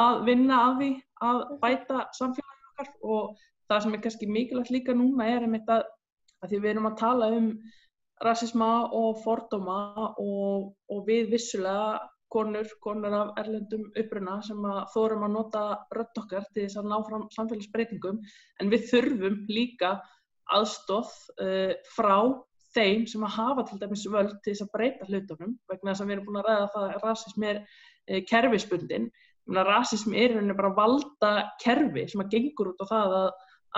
að vinna að því að bæta samfélagið okkar. Og það sem er kannski mikilvægt líka núna er einmitt að, að því við erum að tala um rasisma og fordóma og, og við vissulega konur, konur af erlendum uppruna sem að þórum að nota rödd okkar til þess að ná fram samfélagsbreytingum. En við þurfum líka aðstóð uh, frá þeim sem að hafa til dæmis völd til þess að breyta hlutunum vegna þess að við erum búin að ræða það að rasism er uh, kerfisbundin rasism er rauninni bara valda kerfi sem að gengur út á það að,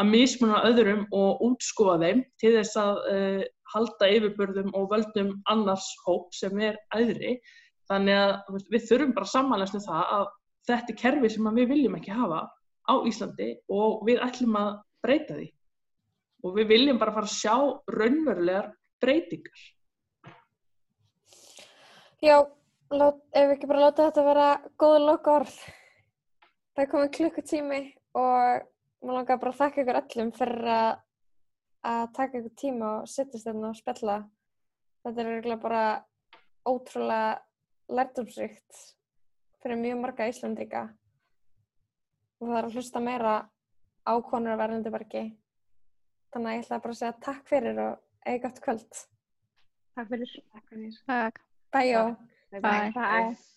að mismuna öðrum og útskúa þeim til þess að uh, halda yfirbörðum og völdum annars hóp sem er æðri þannig að veist, við þurfum bara samanlæst um það að þetta er kerfi sem við viljum ekki hafa á Íslandi og við ætlum að breyta því og við viljum bara fara að sjá raunverulegar breytingar Já, lát, ef við ekki bara láta þetta vera góða loka orð. Það er komið klukkutími og maður langar bara að þakka ykkur öllum fyrir að, að taka ykkur tíma og sittast hérna og spjalla. Þetta er eiginlega bara ótrúlega lærdomsrikt fyrir mjög marga Íslandika og það er að hlusta meira á konur af verðandi bergi. Þannig að ég ætla bara að segja takk fyrir og eigi gott kvöld. takk fyrir Takk fyrir. Takk. Bæjó! Bye. Bye.